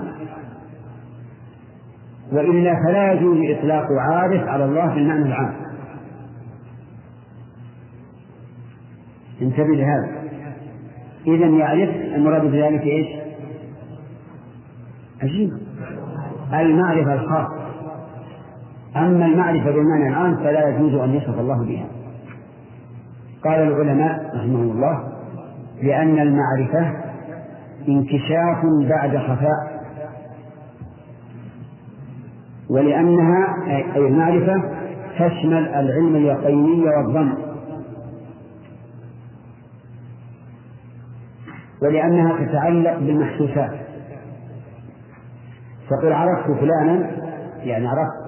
A: وإلا فلا يجوز إطلاق عارف على الله بالمعنى العام. انتبه لهذا. إذا يعرف المراد بذلك إيش؟ عجيب المعرفة الخاصة. أما المعرفة بالمعنى العام فلا يجوز أن يصف الله بها. قال العلماء رحمهم الله لأن المعرفة انكشاف بعد خفاء. ولأنها أي المعرفة تشمل العلم اليقيني والظن ولأنها تتعلق بالمحسوسات. تقول عرفت فلانا يعني عرفت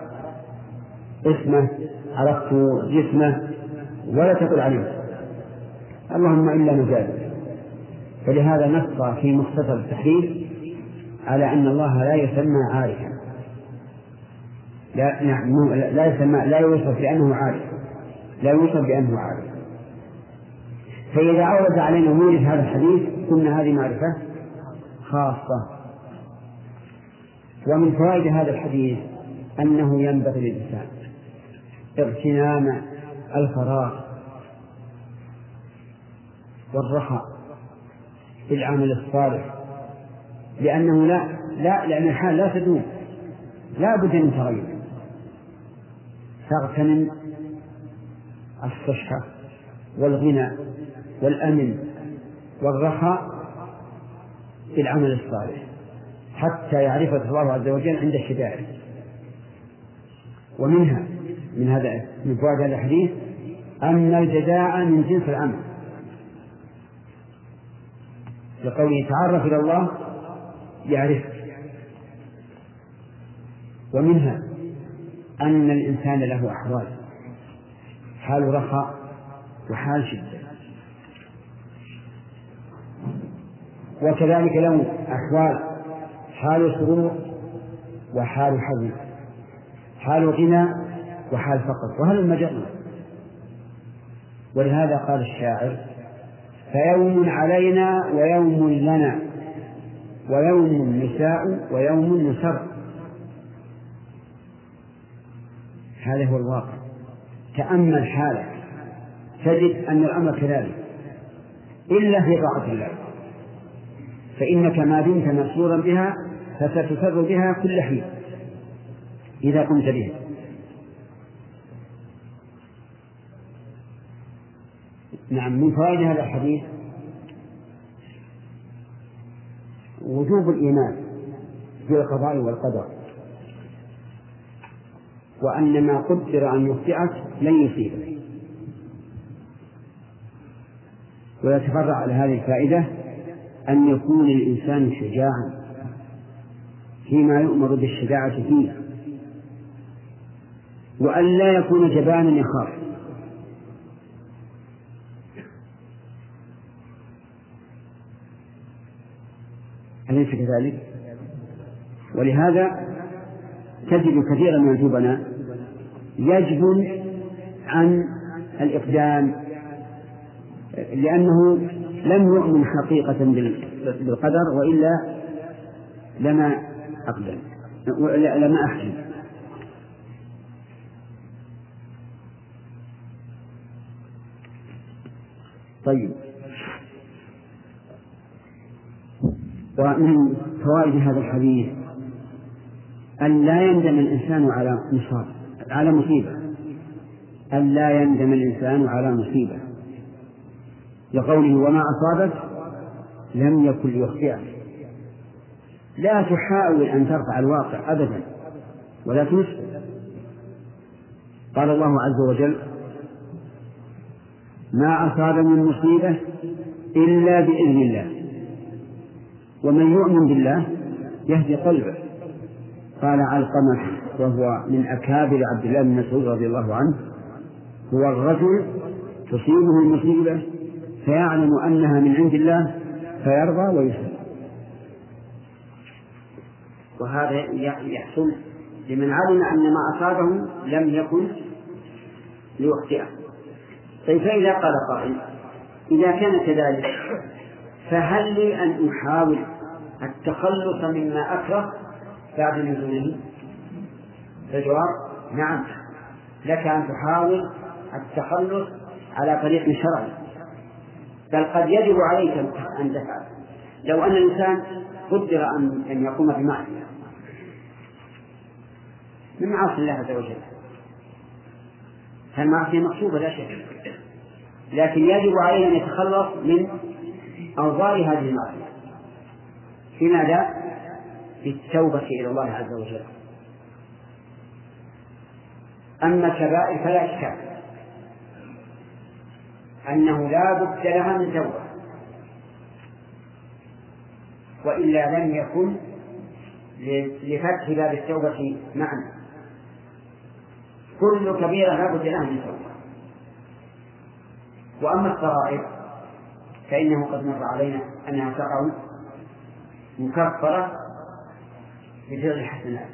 A: اسمه عرفت جسمه ولا تقول عليه. اللهم إلا مجاز فلهذا نص في مختصر التحرير على أن الله لا يسمى عارفا. لا نعم لا يسمى لا يوصف بأنه عارف. لا يوصف بأنه عارف. فإذا أورد علينا مورد هذا الحديث قلنا هذه معرفة خاصة. ومن فوائد هذا الحديث أنه ينبغي للإنسان اغتنام الفراغ والرخاء بالعمل الصالح. لأنه لا لا لأن الحال لا تدوم. لا بد من تغير. تغتنم الصحة والغنى والأمن والرخاء بالعمل الصالح حتى يعرفك الله عز وجل عند الشدائد ومنها من هذا من فوائد الحديث أن الجزاء من جنس العمل. لقوله تعرف إلى الله يعرفك. ومنها أن الإنسان له أحوال. حال رخاء وحال شدة. وكذلك له أحوال. حال سرور وحال حزن. حال غنى وحال فقر. وهذا المجرة ولهذا قال الشاعر فيوم علينا ويوم لنا ويوم نساء ويوم نسر هذا هو الواقع. تأمل حالك تجد أن الأمر كذلك. إلا في طاعة الله. فإنك ما دمت مسرورا بها فستسر بها كل حين. إذا قمت بها. نعم من فوائد هذا الحديث وجوب الإيمان بالقضاء والقدر. وأن ما قدر أن يخطئك لن يصيبك ويتفرع على هذه الفائدة أن يكون الإنسان شجاعا فيما يؤمر بالشجاعة فيه وأن لا يكون جبانا يخاف أليس كذلك؟ ولهذا تجد كثيرا من الجبناء يجبن عن الإقدام لأنه لم يؤمن حقيقة بالقدر وإلا لما أقدم لما أحسن. طيب. ومن فوائد هذا الحديث أن لا يندم الإنسان على مصاب على مصيبة. أن لا يندم الإنسان على مصيبة. لقوله وما أصابك لم يكن ليخطئك. لا تحاول أن ترفع الواقع أبدا ولا تنسى قال الله عز وجل ما أصاب من مصيبة إلا بإذن الله. ومن يؤمن بالله يهدي قلبه. قال علقمة وهو من أكابر عبد الله بن مسعود رضي الله عنه هو الرجل تصيبه المصيبة فيعلم أنها من عند الله فيرضى ويسلم. وهذا يحصل لمن علم أن ما أصابه لم يكن ليخطئه. طيب فإذا قال قائل إذا كان كذلك فهل لي أن أحاول التخلص مما أكره بعد نزوله؟ الجواب نعم. لك أن تحاول التخلص على طريق شرعي. بل قد يجب عليك أن تفعل. لو أن الإنسان قدر أن أن يقوم بمعصية. من معاصي الله عز وجل؟ فالمعصية مقصودة لا شك. لكن يجب عليه أن يتخلص من أوضار هذه المعصية. في ماذا؟ في التوبة إلى الله عز وجل. أما الكبائر فلا إشكال. أنه لا بد لها من توبة. وإلا لم يكن لفتح باب التوبة معنى كل كبيرة لا بد لها من توبة. وأما الصغائر فإنه قد مر علينا أنها تقع مكفرة بفعل الحسنات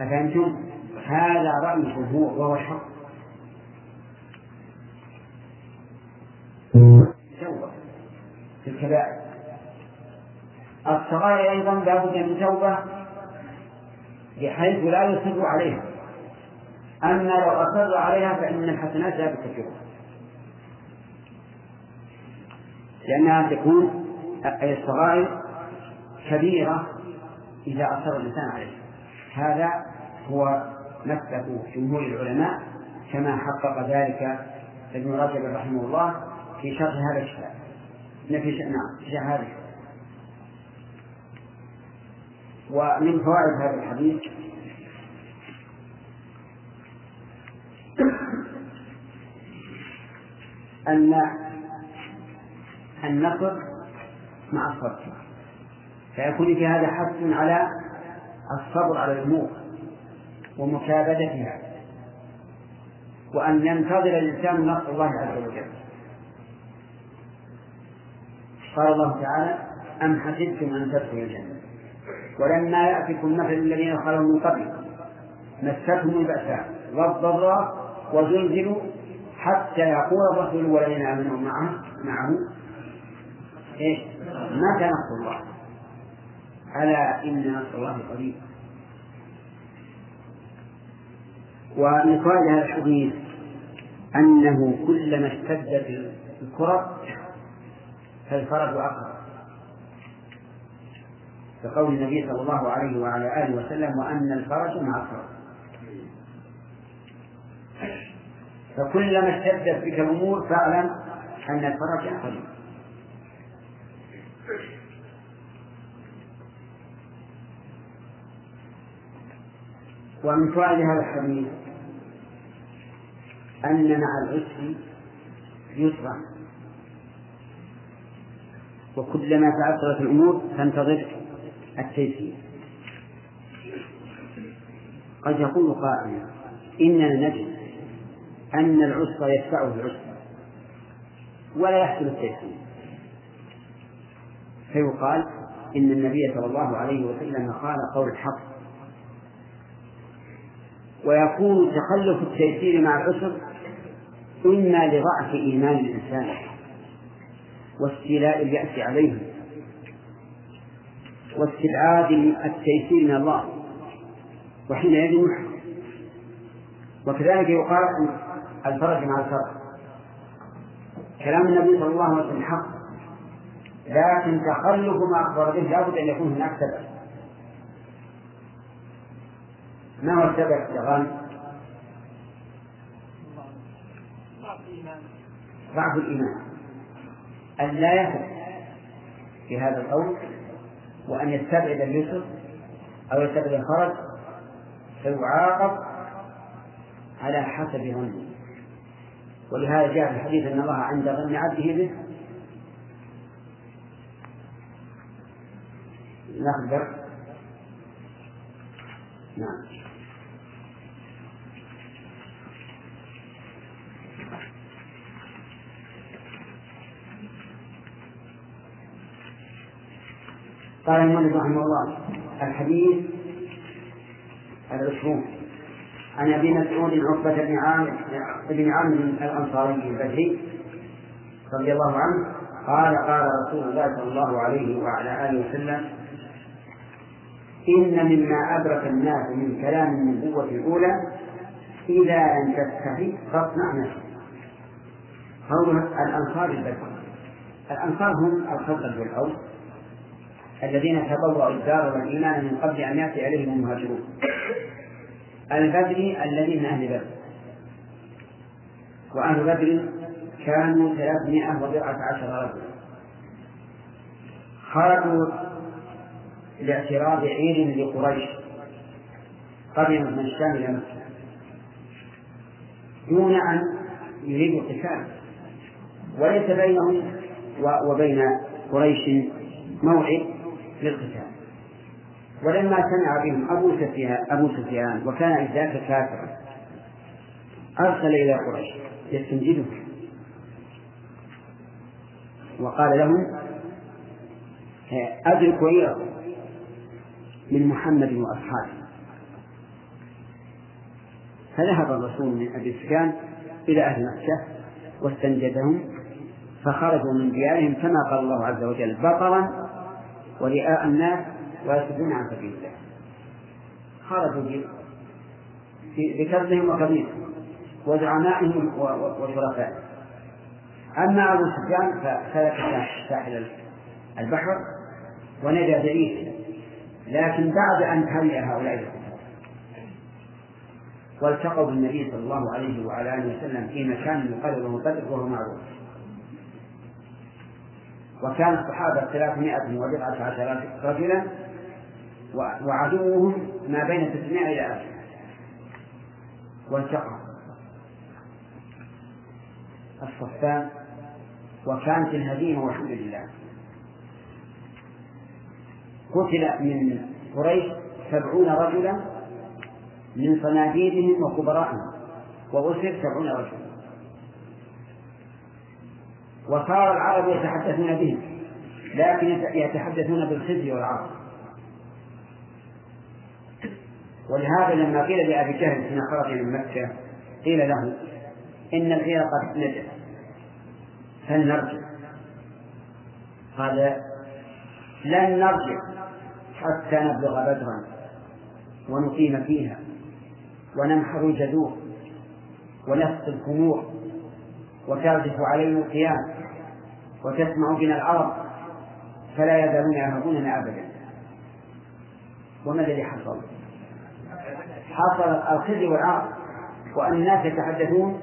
A: أفهمتم؟ هذا رأي الجمهور وهو الحق. توبة في الكبائر. الصغائر أيضا لا بد من توبة بحيث لا يصر عليها. أما لو أصر عليها فإن الحسنات لا تكفرها لأنها تكون أي الصغائر كبيرة إذا أصر الإنسان عليها هذا هو مسلك جمهور العلماء كما حقق ذلك ابن رجب رحمه الله في شرح هذا الكتاب. في نعم في شرح هذا الكتاب. ومن فوائد هذا الحديث أن النصر مع الصبر. فيكون في هذا حث على الصبر على الأمور ومكابدتها. وأن ينتظر الإنسان نصر الله عز وجل. قال الله تعالى أم حسبتم أن تدخلوا الجنة؟ ولما يأتكم مثل الذين خلوا من قبل مستهم البأساء والضراء وزلزلوا حتى يقول الرسول والذين آمنوا معه معه إيش؟ متى نصر الله؟ ألا إن نصر الله قريب. ومن فوائد هذا الحديث أنه كلما اشتدت الكرة فالفرج أقرب. كقول النبي صلى الله عليه وعلى آله وسلم وأن الفرج مع الفرج. فكلما اشتدت بك الأمور فاعلم أن الفرج قريب. ومن فوائد هذا الحديث أن مع العسر يسرا. وكلما تعثرت الأمور فانتظر التيسير. قد يقول قائل إننا نجد أن العسر يدفعه العسر ولا يحصل التيسير. فيقال إن النبي صلى الله عليه وسلم قال قول الحق. ويكون تخلف التيسير مع العسر إما لضعف إيمان الإنسان واستيلاء اليأس عليه واستبعاد التيسير من الله وحينئذ يحرم وكذلك يقال الفرج مع الفرج. كلام النبي صلى الله عليه وسلم حق. لكن تخلف ما أخبر به لابد أن يكون هناك سبب. ما هو السبب يا غانم؟ ضعف الإيمان. أن لا يثق في هذا القول وأن يستبعد اليسر أو يستبعد الخرج فيعاقب على حسب ظنه ولهذا جاء في الحديث أن الله عند ظن عبده به نخبر. نعم. قال المؤلف رحمه الله الحديث العشرون. عن أبي مسعود عقبة بن عامر بن عامر الأنصاري البدري رضي الله عنه قال قال رسول الله صلى الله عليه وعلى آله وسلم إن مما أدرك الناس من كلام النبوه الأولى إذا لم تستحي فاصنع ما قول الأنصار البدري الأنصار هم الخزرج والاوس الذين تبوأوا الدار والإيمان من قبل أن يأتي عليهم المهاجرون. البدر الذين من أهل بدر. وأهل بدر كانوا ثلاثمائة وبضعة عشر رجلا. خرجوا لاعتراض عير لقريش. قدمت من الشام إلى مكة. دون أن يريدوا القتال. وليس بينهم وبين قريش موعد للقتال. ولما سمع بهم أبو سفيان أبو سفيان وكان إذ ذاك كافرا أرسل إلى قريش يستنجدهم. وقال لهم أدركوا إياكم من محمد وأصحابه. فذهب الرسول من أبي سفيان إلى أهل مكة واستنجدهم فخرجوا من ديارهم كما قال الله عز وجل بطرا ورئاء الناس ويصدون عن سبيل الله. خرجوا بكربهم وكبيرهم وزعمائهم وشرفائهم. أما أبو سفيان فسلك ساحل البحر ونجا بعيسى لكن بعد أن هلئ هؤلاء الكفار. والتقوا بالنبي صلى الله عليه وعلى آله وسلم في مكان له بدر وهو معروف. وكان الصحابة ثلاثمائة وبضعة عشر رجلا وعدوهم ما بين تسعمائة إلى ألف. والتقى الصفان. وكانت الهزيمة والحمد لله قتل من قريش سبعون رجلا من صناديدهم وكبرائهم وأسر سبعون رجلا. وصار العرب يتحدثون به لكن يتحدثون بالخزي والعرب. ولهذا لما قيل لأبي جهل حين خرج من مكة قيل له إن العير قد نجت فلنرجع. قال لن نرجع. حتى نبلغ بدرا ونقيم فيها وننحر الجذور ونسقي الخمور وتعزف علينا القيام وتسمع بنا العرب فلا يزالون يهابوننا أبدا. وما الذي حصل؟ حصل الخزي والعار وأن الناس يتحدثون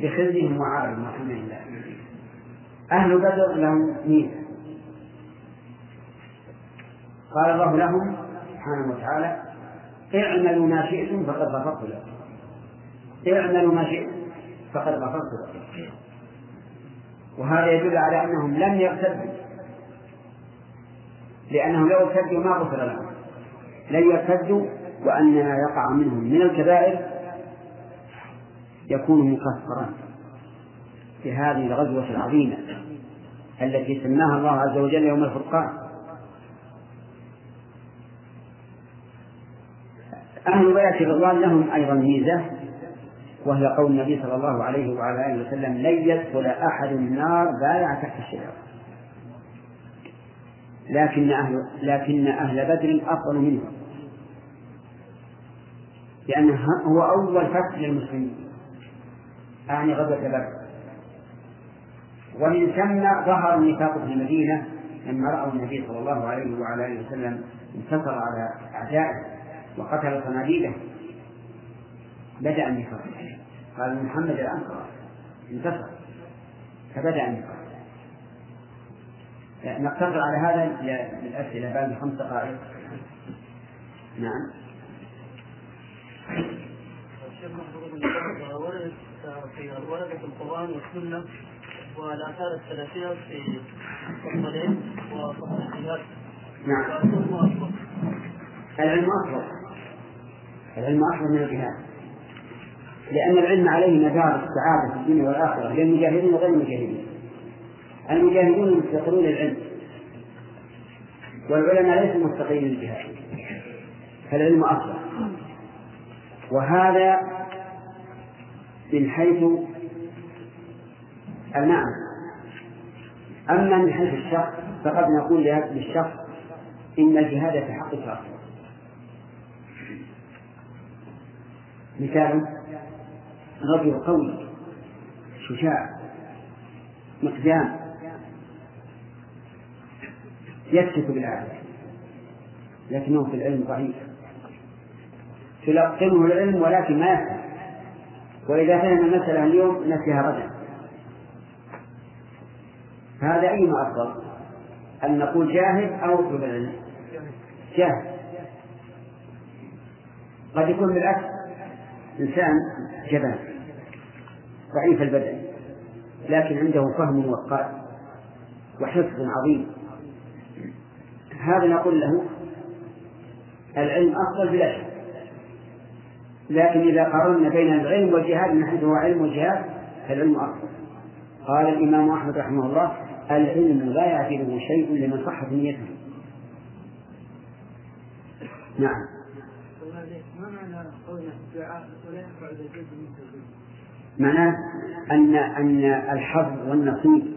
A: بخزيهم وعارهم والحمد لله. أهل بدر لهم ميزة قال الله لهم سبحانه وتعالى اعملوا ما شئتم فقد غفرت لكم. اعملوا ما شئتم فقد غفرت لكم. وهذا يدل على أنهم لم يرتدوا. لأنهم لو ارتدوا ما غفر لهم. لن يرتدوا وأن ما يقع منهم. من الكبائر يكون مكفرا. في هذه الغزوة العظيمة التي سماها الله عز وجل يوم الفرقان. أهل بيت الرضوان لهم أيضا ميزة وهي قول النبي صلى الله عليه وعلى آله وسلم لن يدخل أحد النار بايع تحت الشجرة. لكن أهل لكن أهل بدر أفضل منهم لأنه هو أول فتح للمسلمين أعني غزوة بدر. ومن ثم ظهر النفاق في المدينة لما رأوا النبي صلى الله عليه وعلى آله وسلم انتصر على أعدائه. وقتل صناديده. بدأ النفاق قال محمد الآن خلاص انتصر. فبدأ النفاق نقتصر على هذا للأسئلة. بعد خمس دقائق. نعم.
B: ورد في القرآن والسنة والآثار السلفية في الصلين وفضل
A: نعم. العلم أفضل العلم أفضل من الجهاد لأن العلم عليه مدار السعادة في الدنيا والآخرة للمجاهدين وغير المجاهدين. المجاهدون مفتقرون للعلم. والعلماء ليسوا مفتقرين للجهاد. فالعلم أفضل. وهذا من حيث المعنى. أما من حيث الشخص فقد نقول للشخص إن الجهاد في حقك أفضل مثال رجل قوي شجاع مقدام يكشف بالعافية لكنه في العلم ضعيف. تلقنه العلم ولكن ما يفهم. وإذا فهم المسألة اليوم نسيها غدا. هذا أيما أفضل؟ أن نقول جاهل أو أطلب العلم؟ جاهل. قد يكون بالعكس. إنسان جبان ضعيف البدن لكن عنده فهم وقار وحفظ عظيم. هذا نقول له العلم أفضل بلا شك. لكن إذا قارنا بين العلم والجهاد من حيث هو علم وجهاد فالعلم أفضل. قال الإمام أحمد رحمه الله العلم لا يعجبه شيء لمن صحت نيته. نعم ما معنى قولنا الدعاء ولا ينفع معناه أن أن الحظ والنصيب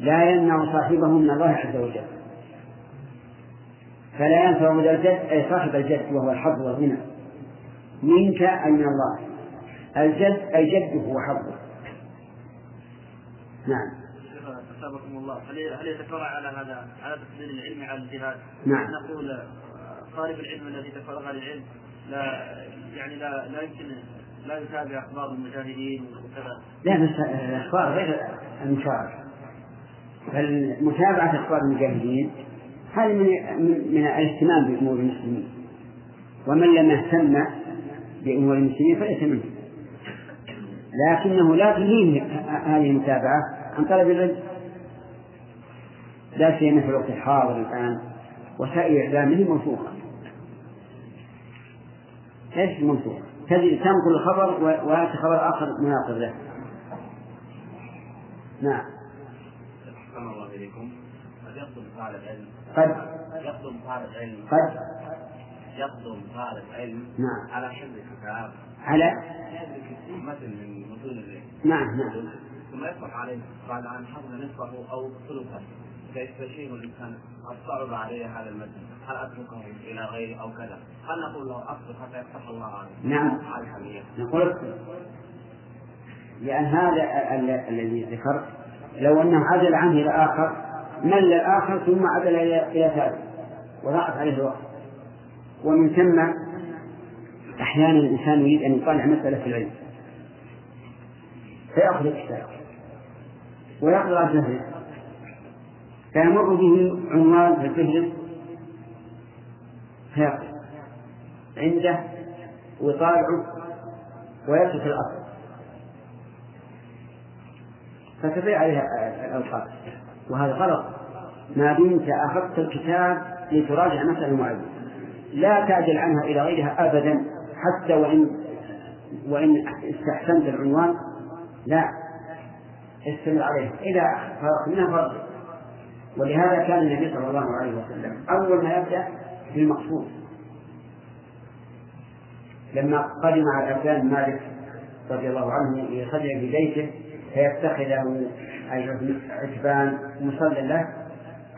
A: لا يمنع صاحبه من الله عز وجل. فلا ينفع الجد أي صاحب الجد وهو الحظ والغنى منك أي من الله. الجد أي جده وحظه نعم.
B: أثابكم الله. هل هل يتفرع على هذا على تفضيل العلم على الجهاد؟
A: نعم.
B: نقول طالب العلم الذي تفرغ للعلم. لا يعني لا لا يمكن لا يتابع أخبار المجاهدين وكذا.
A: لا بس الاخبار غير المشاركه بل متابعه أخبار المجاهدين هذه من من الاهتمام بأمور المسلمين. ومن لم يهتم بأمور المسلمين فليس منه. لكنه لا تلهيه هذه المتابعة عن طلب العلم. لا سيما في الوقت الحاضر الآن وسائل إعلامه منفوخه إيش؟ المنفوخ؟ تجد تنقل الخبر وياتي خبر آخر مناقض له. نعم.
B: أحسن الله إليكم قد يقدم طالب علم.
A: قد.
B: يقدم طالب علم.
A: قد.
B: يقدم طالب علم.
A: نعم.
B: على حفظ الكتاب.
A: على.
B: مثل من متون العلم.
A: نعم نعم.
B: ثم يصبح عليه بعد أن حفظ نصفه أو ثلثه فيستشير الإنسان؟ قد صعب علي هذا المتن. هل أتركه إلى غيره أو كذا؟ هل نقول له أصبر حتى يفتح الله عليه
A: نعم.
B: على
A: نقول لأن هذا الذي ذكرت لو أنه عدل عنه إلى آخر مل الآخر ثم عدل إلى ثالث وضاعت عليه الوقت. ومن ثم أحيانا الإنسان يريد أن يطالع مسألة في العلم. فيأخذ الكتاب. ويقرأ الفهرس فيمر به عنوان في الفهرس فيقرأ عنده ويطالعه ويترك الأصل فتضيع عليها الأوقات وهذا غلط. ما دمت أخذت الكتاب لتراجع مسألة معينة. لا تعجل عنها إلى غيرها أبدا حتى وإن وإن استحسنت العنوان. لا. استمر عليها. إذا فرغت منها فرغ ولهذا كان النبي صلى الله عليه وسلم أول ما يبدأ بالمقصود. لما قدم على الأفلام مالك رضي الله عنه يصلي في بيته فيتخذ عتبان مصلى له.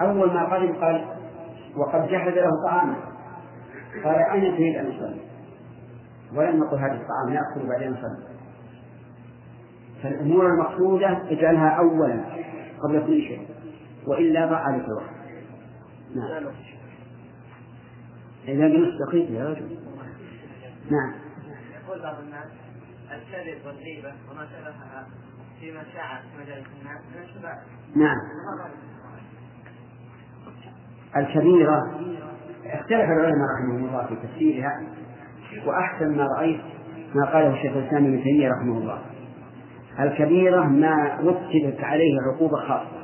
A: أول ما قدم قال وقد جهز له طعاما. قال أين تريد أن أصلي؟ ولم يقل هذا الطعام نأكل بعدين نصلي فالأمور المقصودة اجعلها أولا قبل كل شيء. وإلا ضاع عليك الوقت نعم. إذا قلت دقيق يا رجل. نعم.
B: يقول بعض الناس الكذب والغيبة وما شبهها فيما شاع في مجالس الناس من الشباب.
A: نعم. الكبيرة اختلف العلماء رحمهم الله في تفسيرها وأحسن ما رأيت ما قاله الشيخ الإسلام ابن تيمية رحمه الله. الكبيرة ما رتبت عليه عقوبة خاصة.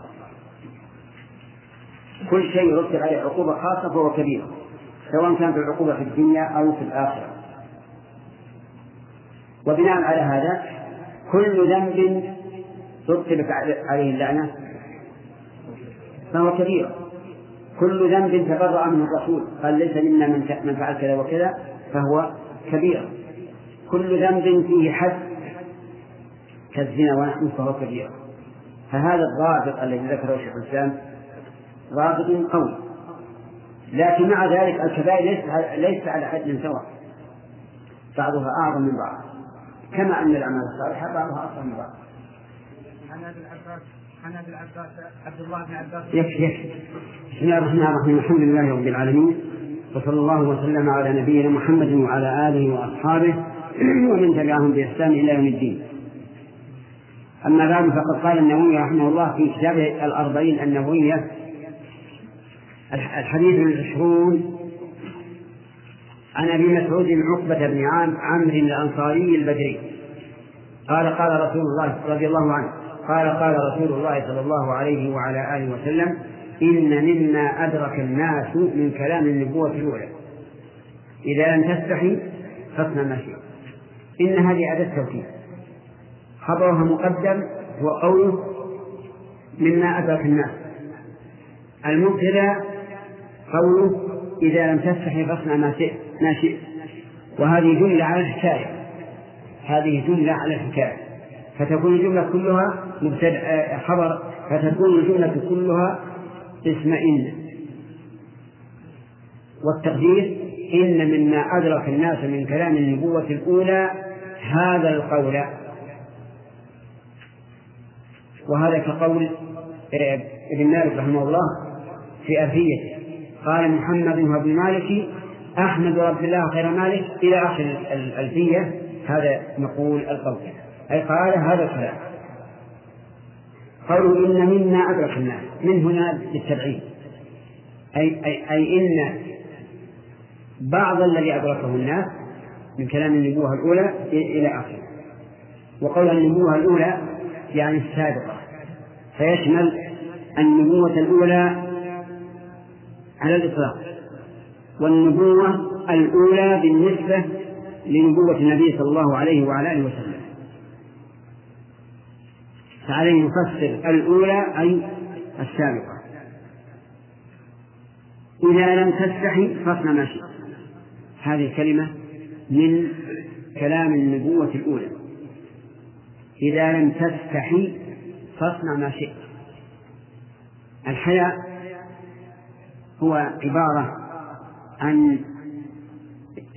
A: كل شيء رتب عليه عقوبة خاصة فهو كبير سواء كانت العقوبة في الدنيا أو في الآخرة. وبناء على هذا كل ذنب رتبت عليه اللعنة فهو كبير. كل ذنب تبرأ منه الرسول قال ليس منا من فعل كذا وكذا. فهو كبير. كل ذنب فيه حد كالزنا ونحن فهو كبير. فهذا الضابط الذي ذكره شيخ الإسلام ضابط قوي لكن مع ذلك الكبائر ليس ليس على حد سواء. بعضها أعظم من بعض. كما أن الأعمال الصالحة بعضها أصغر من بعض.
C: عن أبي العباس عن أبي العباس عبد الله بن عباس.
A: يكفي يكفي بسم الله الرحمن الرحيم. الحمد لله رب العالمين. وصلى الله وسلم على نبينا محمد وعلى آله وأصحابه ومن تبعهم بإحسان إلى يوم الدين. أما بعد فقد قال النووي رحمه الله في كتابه الأربعين النووية الحديث العشرون عن أبي مسعود عقبة بن عام عمرو الأنصاري البدري. قال قال رسول الله رضي الله عنه. قال قال رسول الله صلى الله عليه وعلى آله وسلم إن مما أدرك الناس من كلام النبوة الأولى. إذا لم تستحي فاصنع ما شئت. إن هذه أداة توكيد خبرها مقدم هو قوله مما أدرك الناس. المبتدا قوله إذا لم تستحي فاصنع ما شئت ما شئت. وهذه جملة على الحكاية. هذه جملة على الحكاية. فتكون الجملة كلها مبتدأ خبر. فتكون الجملة كلها اسم إن والتقدير إن مما أدرك الناس من كلام النبوة الأولى هذا القول. وهذا كقول ابن مالك رحمه الله في ألفيته قال محمد بن مالك أحمد رب الله خير مالك إلى آخر الألفية هذا نقول القول. أي قال هذا الكلام. قالوا إن مما أدرك الناس من هنا للتبعيد أي, أي, أي إن بعض الذي أدركه الناس من كلام النبوة الأولى إلى آخره. وقول النبوة الأولى يعني السابقة. فيشمل النبوة الأولى على الإطلاق. والنبوة الأولى بالنسبة لنبوة النبي صلى الله عليه وعلى آله وسلم. فعليه نفسر الأولى أي السابقة. إذا لم تستحي فاصنع ما شئت. هذه كلمة من كلام النبوة الأولى. إذا لم تستحي فاصنع ما شئت. الحياء هو عبارة عن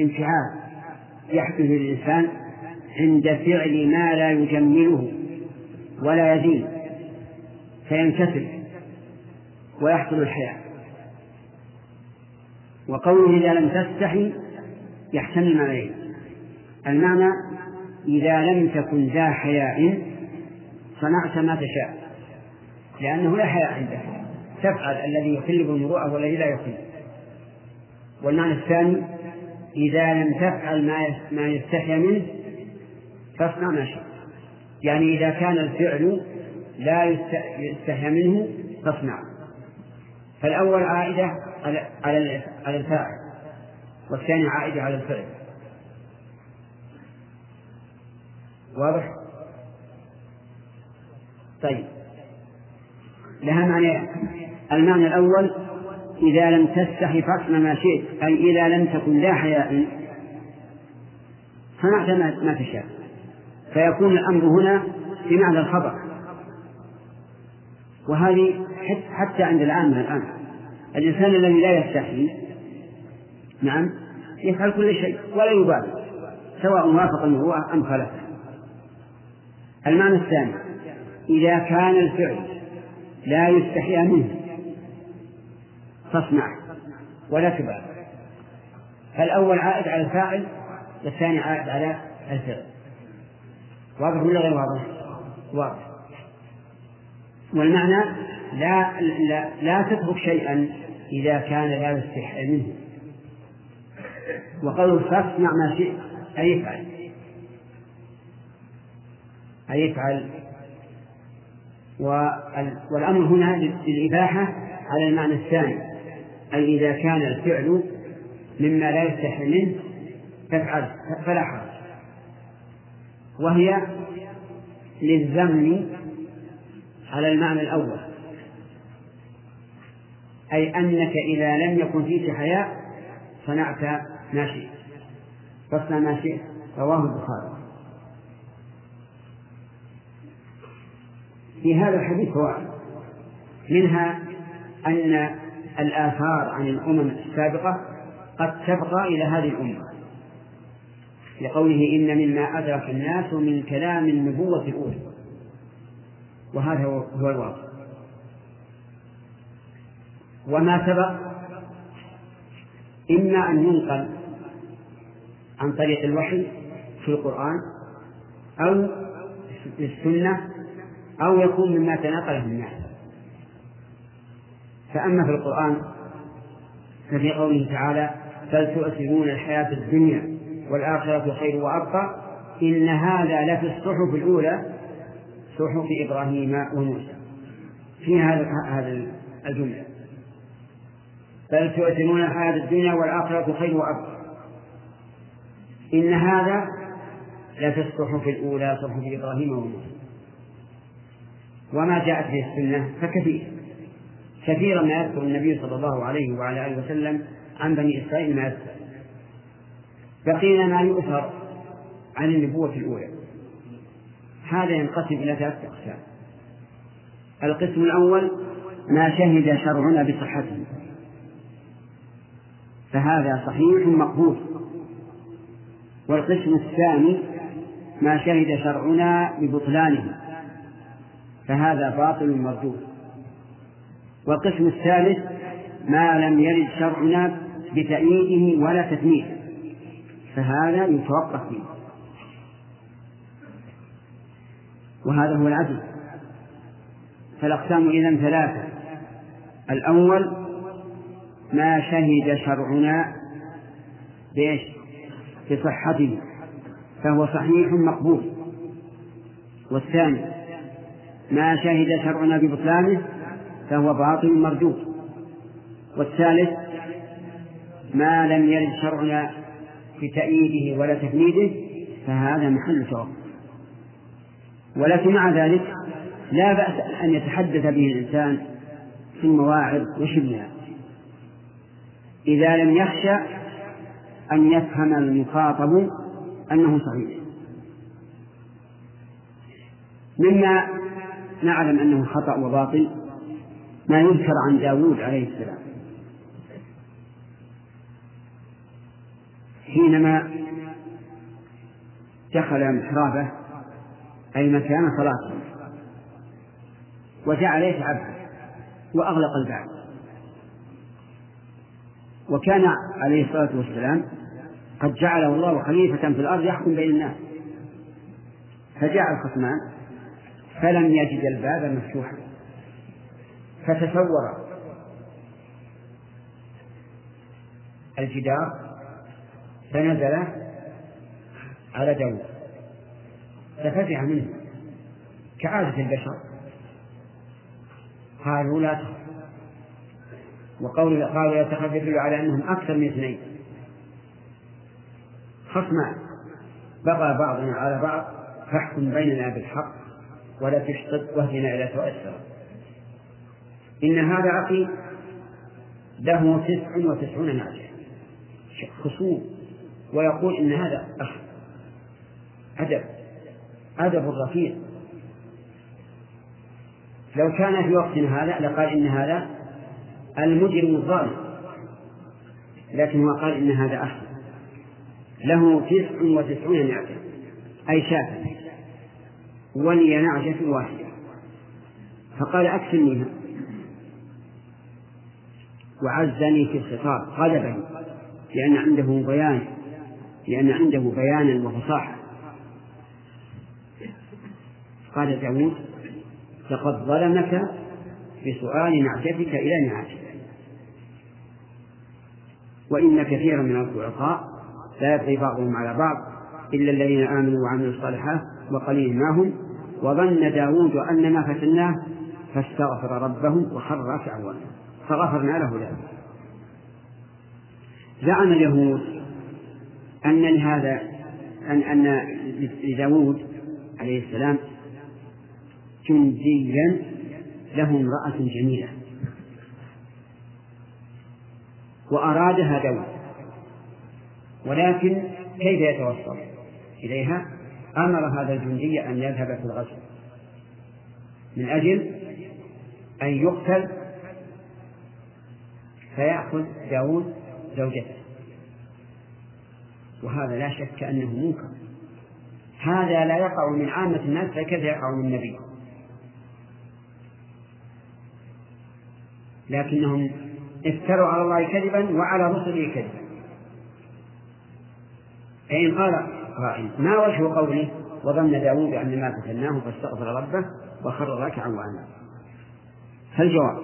A: انفعال يحدث للإنسان عند فعل ما لا يجمله ولا يزين فينكسر ويحصل الحياء. وقوله إذا لم تستحي يحتمل معنيين المعنى إذا لم تكن ذا حياء صنعت ما تشاء لأنه لا حياء عندك. تفعل الذي يخل بالمروءة والذي لا يخل والمعنى الثاني إذا لم تفعل ما ما يستحيا منه فاصنع ما شئت. يعني إذا كان الفعل لا يستحيا منه فاصنع. فالأول عائدة على على الفاعل والثاني عائدة على الفعل. واضح؟ طيب. لها معنى المعنى الأول إذا لم تستحي فاصنع ما شئت أي إذا لم تكن لا حياء صنعت ما تشاء. فيكون الأمر هنا بمعنى الخبر. وهذه حتى عند العامة الآن. الإنسان الذي لا يستحي نعم يفعل كل شيء ولا يبالي سواء وافق المروءة أم خالفه المعنى الثاني إذا كان الفعل لا يستحيا منه. فاصنع ولا تبالي فالأول عائد على الفاعل والثاني عائد على الفعل. واضح ولا غير واضح؟ واضح. والمعنى لا لا, لا تترك شيئا إذا كان لا يستحي منه. وقول فاصنع ما شئت أي افعل أي افعل والأمر هنا للإباحة على المعنى الثاني أي إذا كان الفعل مما لا يستحي منه فافعل فلا حرج. وهي للذم على المعنى الأول. أي أنك إذا لم يكن فيك حياء صنعت ما شئت. فاصنع ما شئت. رواه البخاري. في هذا الحديث فوائد منها أن الآثار عن الأمم السابقة قد تبقى إلى هذه الأمة لقوله إن مما أدرك الناس من كلام النبوة الأولى وهذا هو الواقع. وما سبق؟ إما أن ينقل عن طريق الوحي في القرآن أو في السنة أو يكون مما تناقله الناس. فأما في القرآن ففي قوله تعالى بل تؤثرون الحياة الدنيا والآخرة خير وأبقى إن هذا لفي الصحف الأولى صحف إبراهيم وموسى. في هذا هذا الجملة. بل تؤثرون الحياة الدنيا والآخرة خير وأبقى إن هذا لفي الصحف الأولى صحف إبراهيم وموسى. وما جاءت به السنة فكثير. كثيرا ما يذكر النبي صلى الله عليه وعلى آله وسلم عن بني إسرائيل ما يذكر. بقينا ما يؤثر عن النبوة الأولى. هذا ينقسم إلى ثلاثة أقسام. القسم الأول ما شهد شرعنا بصحته. فهذا صحيح مقبول. والقسم الثاني ما شهد شرعنا ببطلانه. فهذا باطل مردود والقسم الثالث ما لم يرد شرعنا بتأييده ولا تثمينه فهذا يتوقف فيه. وهذا هو العدل. فالأقسام إذن ثلاثة. الأول ما شهد شرعنا بإيش؟ بصحته. فهو صحيح مقبول. والثاني ما شهد شرعنا ببطلانه فهو باطل مردود والثالث ما لم يرد شرعنا بتأييده ولا تفنيده فهذا محل توقف ولكن مع ذلك لا بأس أن يتحدث به الإنسان في المواعظ وشبهها. إذا لم يخشى أن يفهم المخاطب أنه صحيح. مما نعلم أنه خطأ وباطل ما يذكر عن داود عليه السلام. حينما دخل محرابه أي مكان صلاته وجعل يتعبد وأغلق الباب. وكان عليه الصلاة والسلام قد جعله الله خليفة في الأرض يحكم بين الناس. فجاء الخصمان فلم يجد الباب مفتوحا. فتصور الجدار فنزل على داود ففزع منه. كعادة البشر. قالوا لا تخف. وقول قالوا لا تخف يدل على أنهم أكثر من اثنين. خصمان بغى بعضنا على بعض. فاحكم بيننا بالحق. ولا تشطط واهدنا إلى الصراط إن هذا أخي له تسع وتسعون ناجح خصوم. ويقول إن هذا أخ. أدب. أدب رفيع لو كان في وقتنا هذا لقال إن هذا المجرم الظالم. لكن هو قال إن هذا أحسن له تسع وتسعون نعجة أي شاة ولي نعجة واحدة. فقال أكفنيها. وعزني في الخطاب غلبني لأن عنده بيان لأن عنده بيانا وفصاحة. قال داود لقد ظلمك بسؤال نعجتك إلى نعجتك وإن كثيرا من الضعفاء لا يبغي بعضهم على بعض إلا الذين آمنوا وعملوا الصالحات وقليل ما هم وظن داود أن ما فتناه فاستغفر ربه وخر راكعا فغفرنا له ذلك. زعم اليهود أن لهذا أن أن لداود عليه السلام جنديا له امرأة جميلة. وأرادها داود. ولكن كيف يتوصل إليها؟ أمر هذا الجندي أن يذهب في الغزو. من أجل أن يقتل فيأخذ داود زوجته. وهذا لا شك أنه منكر. هذا لا يقع من عامة الناس فكيف يقع من النبي؟ لكنهم افتروا على الله كذبا وعلى رسله كذبا. فإن قال قائل ما وجه قوله وظن داود أن ما فتناه فاستغفر ربه وخر راكعا وأناب. فالجواب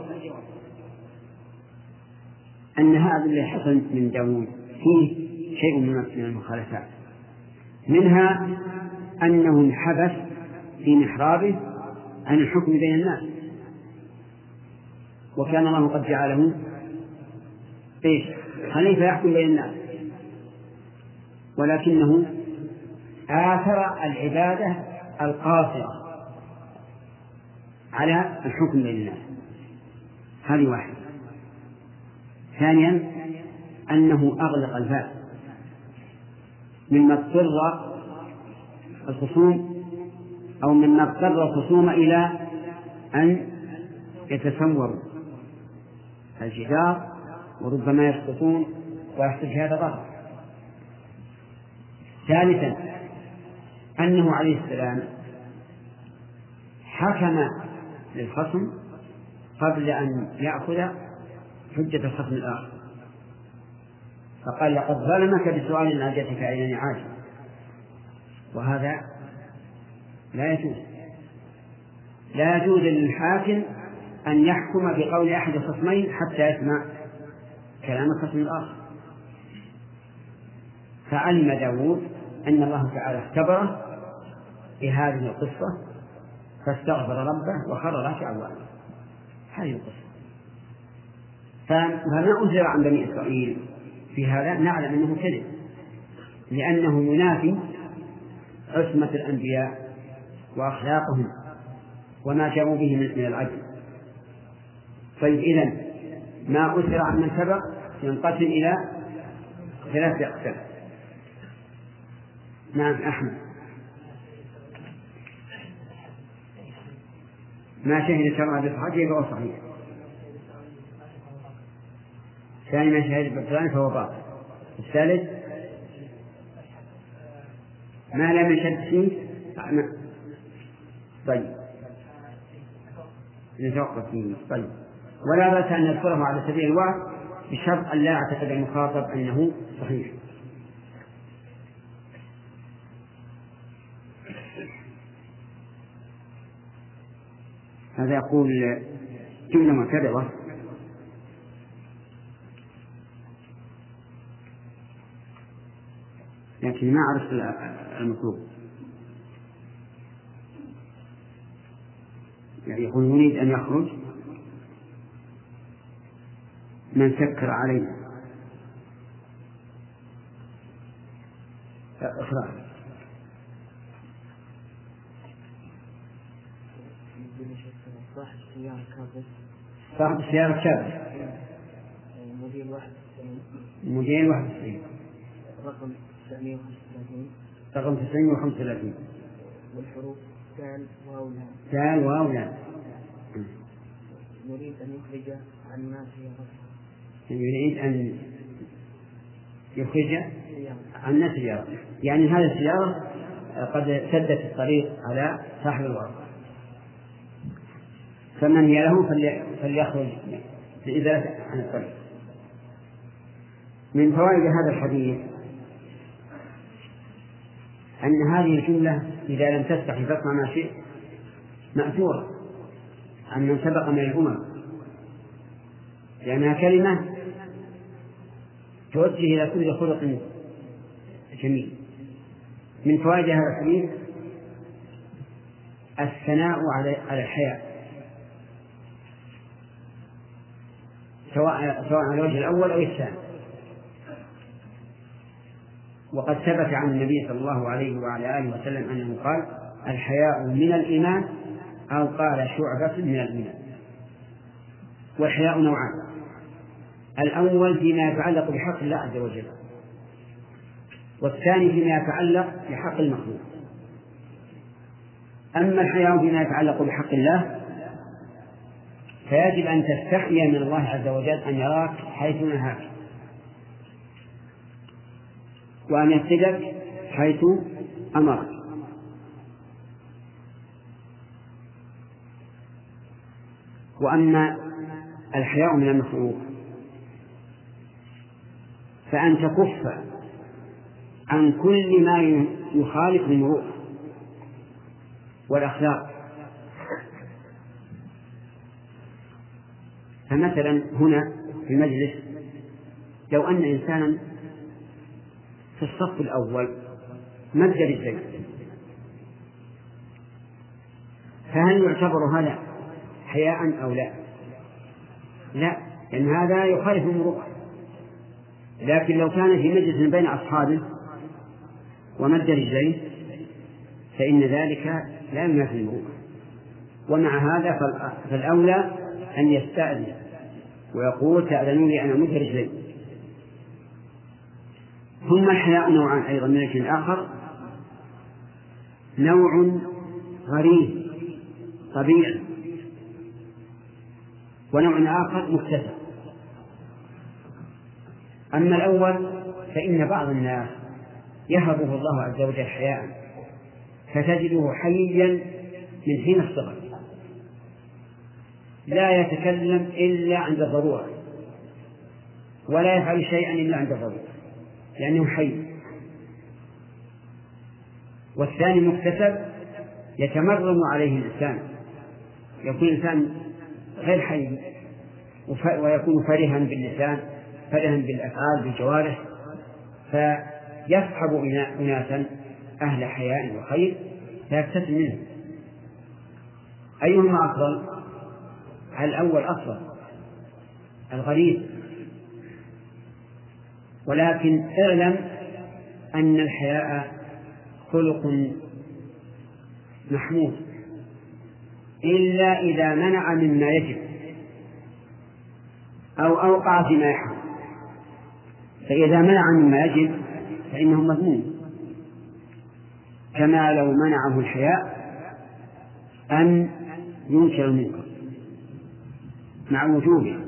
A: أن هذا اللي حصل من داود فيه شيء من المخالفات. منها أنه انحبس في محرابه عن الحكم بين الناس. وكان الله قد جعله إيش؟ خليفة يحكم بين الناس. ولكنه آثر العبادة القاصرة على الحكم الناس هذه واحدة. ثانيا أنه أغلق الباب. مما اضطر الخصوم أو مما اضطر الخصوم إلى أن يتسوروا الجدار وربما يسقطون ويحصل في هذا ضرر ثالثا أنه عليه السلام حكم للخصم قبل أن يأخذ حجة الخصم الآخر. فقال لقد ظلمك بسؤال ناجتك إلى نعاجه وهذا لا يجوز. لا يجوز للحاكم أن يحكم بقول أحد الخصمين حتى يسمع كلام الخصم الآخر. فعلم داود أن الله تعالى اختبره بهذه القصة فاستغفر ربه وخر راكعا هذه القصة. فما أنزل عن بني إسرائيل في هذا نعلم أنه كذب لأنه ينافي عصمة الأنبياء وأخلاقهم وما جاءوا به من العدل. طيب إذا ما أثر عن من سبق ينقسم إلى ثلاثة أقسام. نعم أحمد. ما شهد شرع بصحته فهو صحيح. ثاني ما شهد بالبطلان فهو باطل. الثالث ما لم يشد فيه طيب. نتوقف فيه طيب. ولا بأس أن نذكره على سبيل الوعظ بشرط أن لا يعتقد المخاطب أنه صحيح. هذا يقول جملة معتبرة. لكن ما أعرف المطلوب. يعني يقول يريد أن يخرج. من سكر علينا. إخراج
D: صاحب السيارة كابس
A: صاحب السيارة كابس
D: موديل 91
A: موديل 91
D: رقم 935
A: رقم 935
D: والحروف دال واو لام
A: دال واو لام
D: يريد أن يخرج عن ما سيارته
A: يريد أن يخرج
D: سيارة.
A: عن السيارة يعني هذه السيارة قد سدت الطريق على صاحب الورقة فمن هي له فلي- فليخرج لإزالة عن الطريق من فوائد هذا الحديث أن هذه الجملة إذا لم تستحي فاصنع ما شئت مأثورة عن من سبق من الأمم. لأنها كلمة توجه إلى كل خلق جميل. من فوائد هذا الحديث الثناء على على الحياء. سواء سواء على الوجه الأول أو الثاني. وقد ثبت عن النبي صلى الله عليه وعلى آله وسلم أنه قال الحياء من الإيمان أو قال شعبة من الإيمان. والحياء نوعان. الأول فيما يتعلق بحق الله عز وجل والثاني فيما يتعلق بحق المخلوق. أما الحياء فيما يتعلق بحق الله فيجب أن تستحي من الله عز وجل أن يراك حيث نهاك. وأن يفقدك حيث أمرك. وأما الحياء من المخلوق فأن تكف عن كل ما يخالف المروءة والأخلاق. فمثلا هنا في المجلس لو أن إنسانا في الصف الأول مد رجليه فهل يعتبر هذا حياء أو لا؟ لا لأن هذا يخالف المروءة. لكن لو كان في مجلس بين أصحابه ومد رجليه فإن ذلك لا ينافي المروءة. ومع هذا فالأولى أن يستأذن. ويقول تأذنوا لي أن أمد رجلي ثم الحياء نوعان أيضا من الشيء الآخر. نوع غريب طبيعي. ونوع آخر مكتسب. أما الأول فإن بعض الناس يهبه الله عز وجل حياء فتجده حيا من حين الصغر. لا يتكلم إلا عند الضرورة ولا يفعل شيئا إلا عند الضرورة لأنه حي والثاني مكتسب يتمرن عليه الإنسان يكون الإنسان غير حي ويكون فرها باللسان فرها بالأفعال بالجوارح فيصحب أناسا أهل حياء وخير فيكتسب منهم أيهما أفضل؟ الأول أفضل الغريب ولكن اعلم أن الحياء خلق محمود. إلا إذا منع مما يجب أو أوقع فيما يحرم. فإذا منع مما يجب فإنه مذموم. كما لو منعه الحياء أن ينكر المنكر مع وجوبه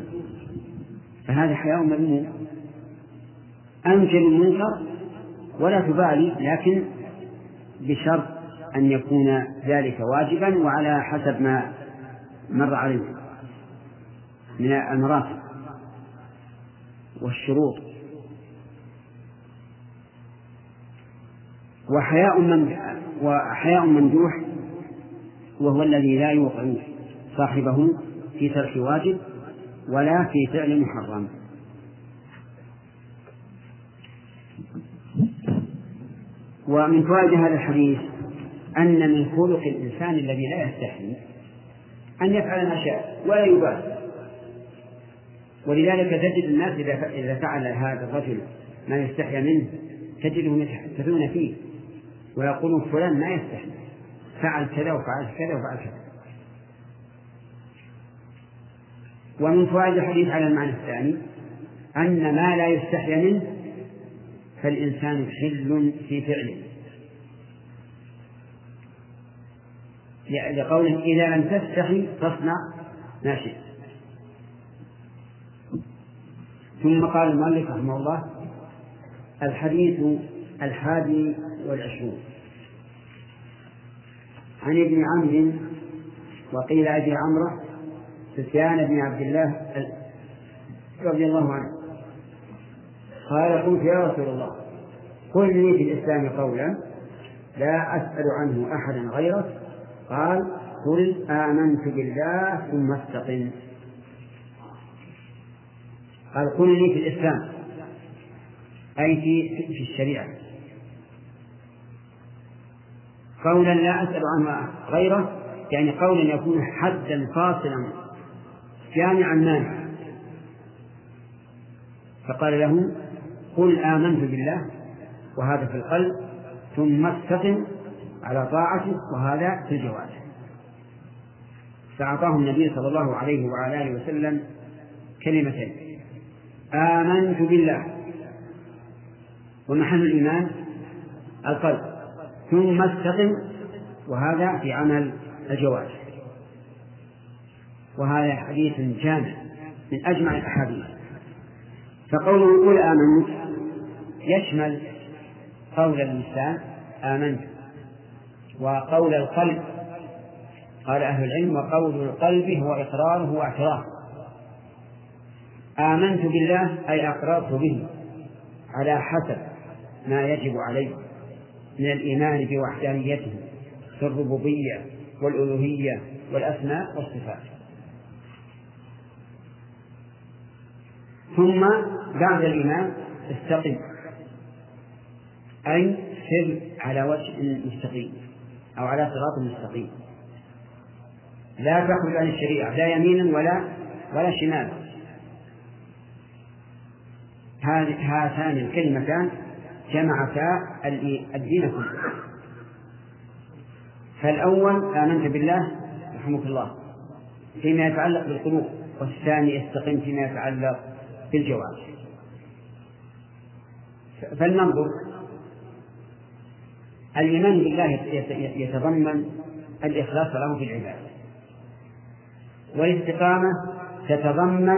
A: فهذا حياء مذموم. أنكر المنكر ولا تبالي لكن بشرط أن يكون ذلك واجبا وعلى حسب ما مر عليه من المراتب والشروط. وحياء من وحياء ممدوح وهو الذي لا يوقع صاحبه في ترك واجب ولا في فعل محرم. ومن فوائد هذا الحديث أن من خلق الإنسان الذي لا يستحي أن يفعل ما شاء ولا يبالي ولذلك تجد الناس إذا فعل هذا الرجل ما يستحي منه تجدهم يتحدثون فيه ويقولون فلان ما يستحي فعل كذا وفعل كذا وفعل كذا. ومن فوائد الحديث على المعنى الثاني أن ما لا يستحي منه فالإنسان حل في فعله. لقوله إذا لم تستحي فاصنع ما شئت. ثم قال المؤلف رحمه الله الحديث الحادي والعشرون. عن ابن عمرو وقيل أبي عمرو سفيان بن عبد الله رضي الله عنه. قال قلت يا رسول الله قل لي في الإسلام قولا لا أسأل عنه أحدا غيرك. قال قل آمنت بالله ثم استقم. قال قل لي في الإسلام. أي في في الشريعة. قولا لا أسأل عنه غيره يعني قولا يكون حدا فاصلا جامعا مانعا فقال له قل آمنت بالله وهذا في القلب ثم استقم على طاعته وهذا في الجوارح فأعطاه النبي صلى الله عليه وعلى آله وسلم كلمتين. آمنت بالله ومحل الإيمان القلب. ثم استقم وهذا في عمل الجوارح وهذا حديث جامع من أجمع الأحاديث. فقوله قل آمنت يشمل قول اللسان آمنت وقول القلب. قال أهل العلم وقول القلب هو إقراره واعترافه. آمنت بالله أي أقررت به على حسب ما يجب عليه من الإيمان بوحدانيته في الربوبية والألوهية والأسماء والصفات. ثم بعد الإيمان استقم. أي سر على وجه مستقيم أو على صراط مستقيم لا تخرج عن الشريعة لا يمينا ولا ولا شمالا. هاتان الكلمتان جمعتا الدين كله. فالأول آمنت بالله رحمك الله فيما يتعلق بالقلوب والثاني استقم فيما يتعلق بالجوارح فلننظر الإيمان بالله يتضمن الإخلاص له في العبادة والاستقامة تتضمن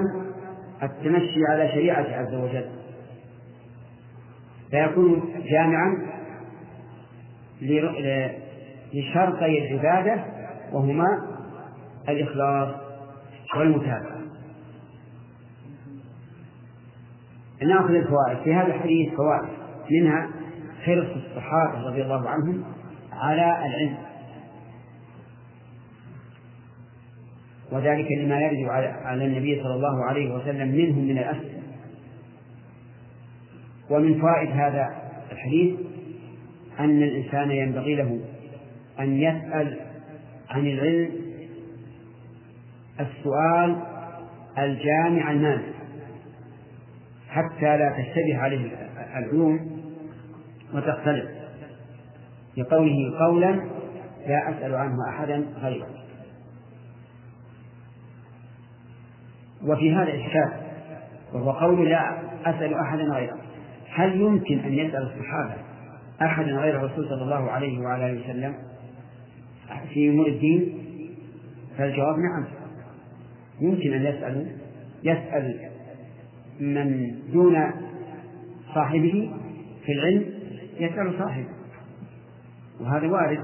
A: التمشي على شريعة عز وجل. فيكون جامعا لشرطي العبادة وهما الإخلاص والمتابعة. ناخذ الفوائد. في هذا الحديث فوائد. منها حرص الصحابة رضي الله عنهم على العلم. وذلك لما يرد على النبي صلى الله عليه وسلم منهم من الأسئلة ومن فوائد هذا الحديث أن الإنسان ينبغي له أن يسأل عن العلم السؤال الجامع المانع حتى لا تشتبه عليه العلوم وتختلف. لقوله قولا لا أسأل عنه أحدا غيره. وفي هذا إشكال وهو قول لا أسأل أحدا غيره. هل يمكن أن يسأل الصحابة أحدا غير الرسول صلى الله عليه وعلى آله وسلم في أمور الدين؟ فالجواب نعم. يمكن أن يسألوا يسأل من دون صاحبه في العلم يسأل صاحبه. وهذا وارد.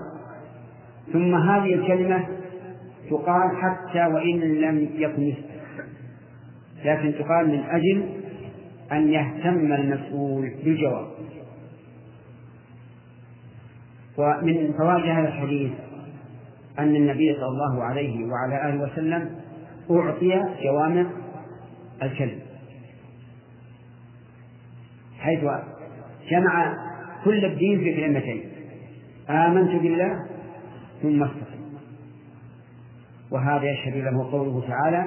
A: ثم هذه الكلمة تقال حتى وإن لم يكن لكن تقال من أجل أن يهتم المسؤول بالجواب. ومن فوائد هذا الحديث أن النبي صلى الله عليه وعلى آله وسلم أعطي جوامع الكلم. حيث جمع كل الدين في كلمتين آمنت بالله ثم استقم وهذا يشهد له قوله تعالى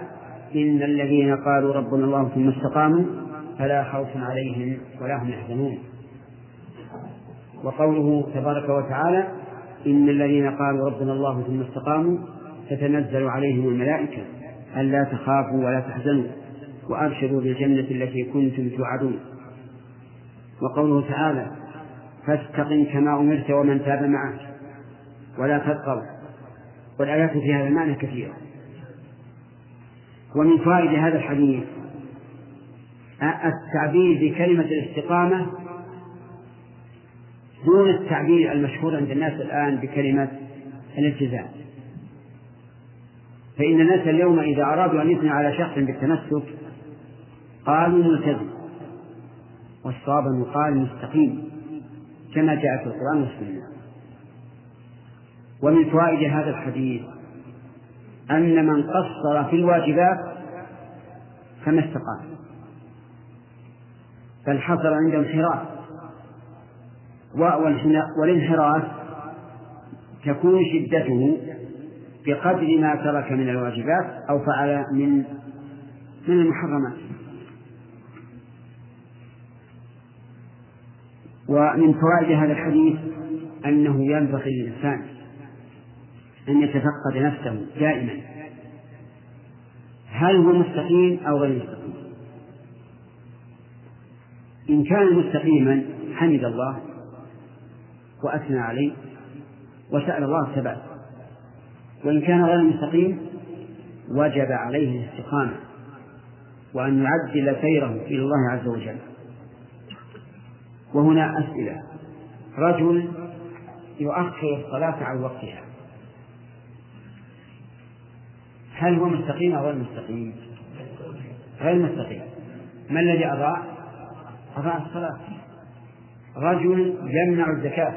A: إن الذين قالوا ربنا الله ثم استقاموا فلا خوف عليهم ولا هم يحزنون. وقوله تبارك وتعالى إن الذين قالوا ربنا الله ثم استقاموا تتنزل عليهم الملائكة ألا تخافوا ولا تحزنوا وأبشروا بالجنة التي كنتم توعدون. وقوله تعالى فاستقم كما أمرت ومن تاب معك ولا تطغوا والآيات في هذا المعنى كثيرة. ومن فوائد هذا الحديث التعبير بكلمة الاستقامة دون التعبير المشهور عند الناس الآن بكلمة الالتزام. فإن الناس اليوم إذا أرادوا أن يثنوا على شخص بالتمسك قالوا ملتزم والصواب أن يقال مستقيم كما جاء في القرآن والسنة. ومن فوائد هذا الحديث أن من قصر في الواجبات فما استقام. بل حصل عنده انحراف والانحراف تكون شدته بقدر ما ترك من الواجبات أو فعل من من المحرمات. ومن فوائد هذا الحديث أنه ينبغي للإنسان أن يتفقد نفسه دائما. هل هو مستقيم أو غير مستقيم؟ إن كان مستقيما حمد الله وأثنى عليه وسأل الله الثبات. وإن كان غير مستقيم وجب عليه الاستقامة وأن يعدل سيره إلى الله عز وجل. وهنا أسئلة. رجل يؤخر الصلاة عن وقتها. هل هو مستقيم أو غير مستقيم؟ غير مستقيم. ما الذي أضاع؟ أضاع الصلاة. رجل يمنع الزكاة.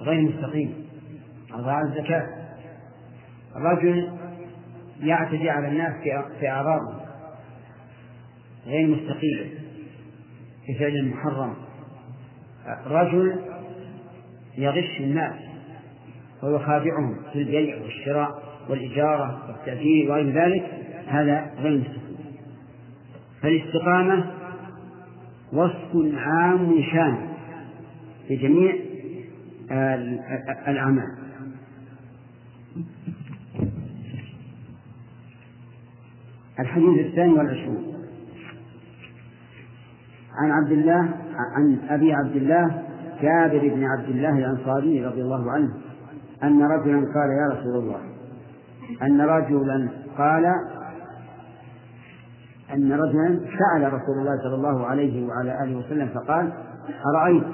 A: غير مستقيم. أضاع الزكاة. رجل يعتدي على الناس في أعراضهم غير مستقيم. بفعل محرم. رجل يغش الناس ويخادعهم في البيع والشراء والإجارة والتأجير وغير ذلك هذا غير مستقيم. فالاستقامة وصف عام شامل لجميع الأعمال. الحديث الثاني والعشرون. عن عبد الله عن أبي عبد الله جابر بن عبد الله الأنصاري رضي الله عنه أن رجلا قال يا رسول الله أن رجلا قال أن رجلا سأل رسول الله صلى الله عليه وعلى آله وسلم فقال أرأيت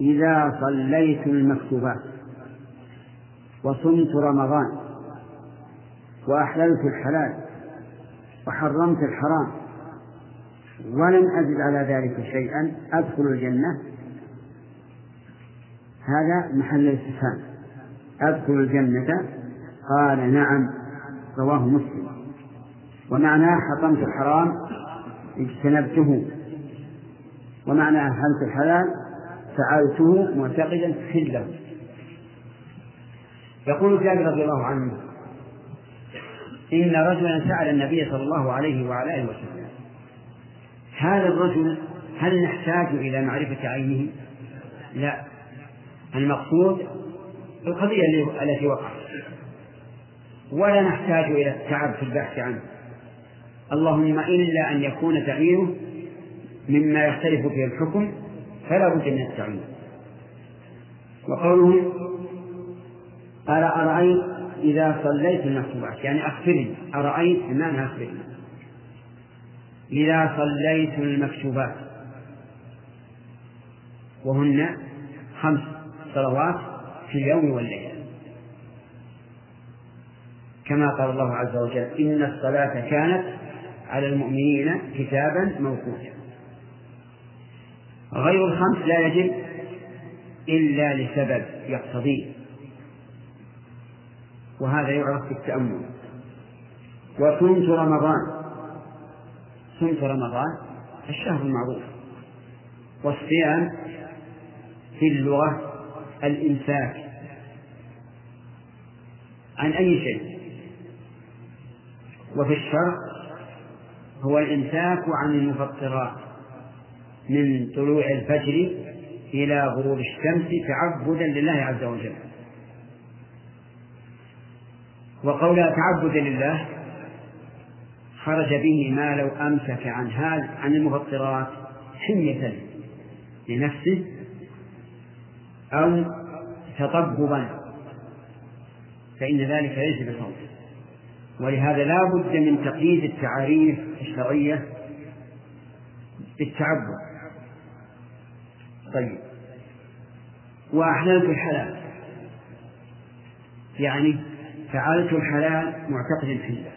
A: إذا صليت المكتوبات وصمت رمضان وأحللت الحلال وحرمت الحرام ولم أزد على ذلك شيئا أدخل الجنة. هذا محل الاستفهام. أدخل الجنة. قال نعم رواه مسلم. ومعناه حطمت الحرام اجتنبته. ومعناه أهلت الحلال فعلته معتقدا حله يقول جابر رضي الله عنه إن رجلا سأل النبي صلى الله عليه وعلى آله وسلم هذا الرجل هل نحتاج إلى معرفة عينه؟ لا. المقصود القضية التي وقعت. ولا نحتاج إلى التعب في البحث عنه. اللهم إلا أن يكون تعيينه مما يختلف فيه الحكم فلا بد من التعيين. وقوله أرأيت إذا صليت المكتوبات يعني أخبرني أرأيت بمعنى أخبرني. إذا صليت المكتوبات. وهن خمس صلوات في اليوم والليلة. كما قال الله عز وجل إن الصلاة كانت على المؤمنين كتابا موقوتا. غير الخمس لا يجب إلا لسبب يقتضيه وهذا يعرف بالتأمل. وصمت رمضان. صمت رمضان الشهر المعروف والصيام في اللغة الإمساك عن أي شيء؟ وفي الشرع هو الإمساك عن المفطرات من طلوع الفجر إلى غروب الشمس تعبدا لله عز وجل. وقولها تعبدا لله خرج به ما لو أمسك عن هذا عن المفطرات حمية لنفسه أو تطببا فإن ذلك ليس بصوم ولهذا لا بد من تقييد التعاريف الشرعية بالتعبد. طيب. وأحللت الحلال. يعني فعلت الحلال معتقدا حله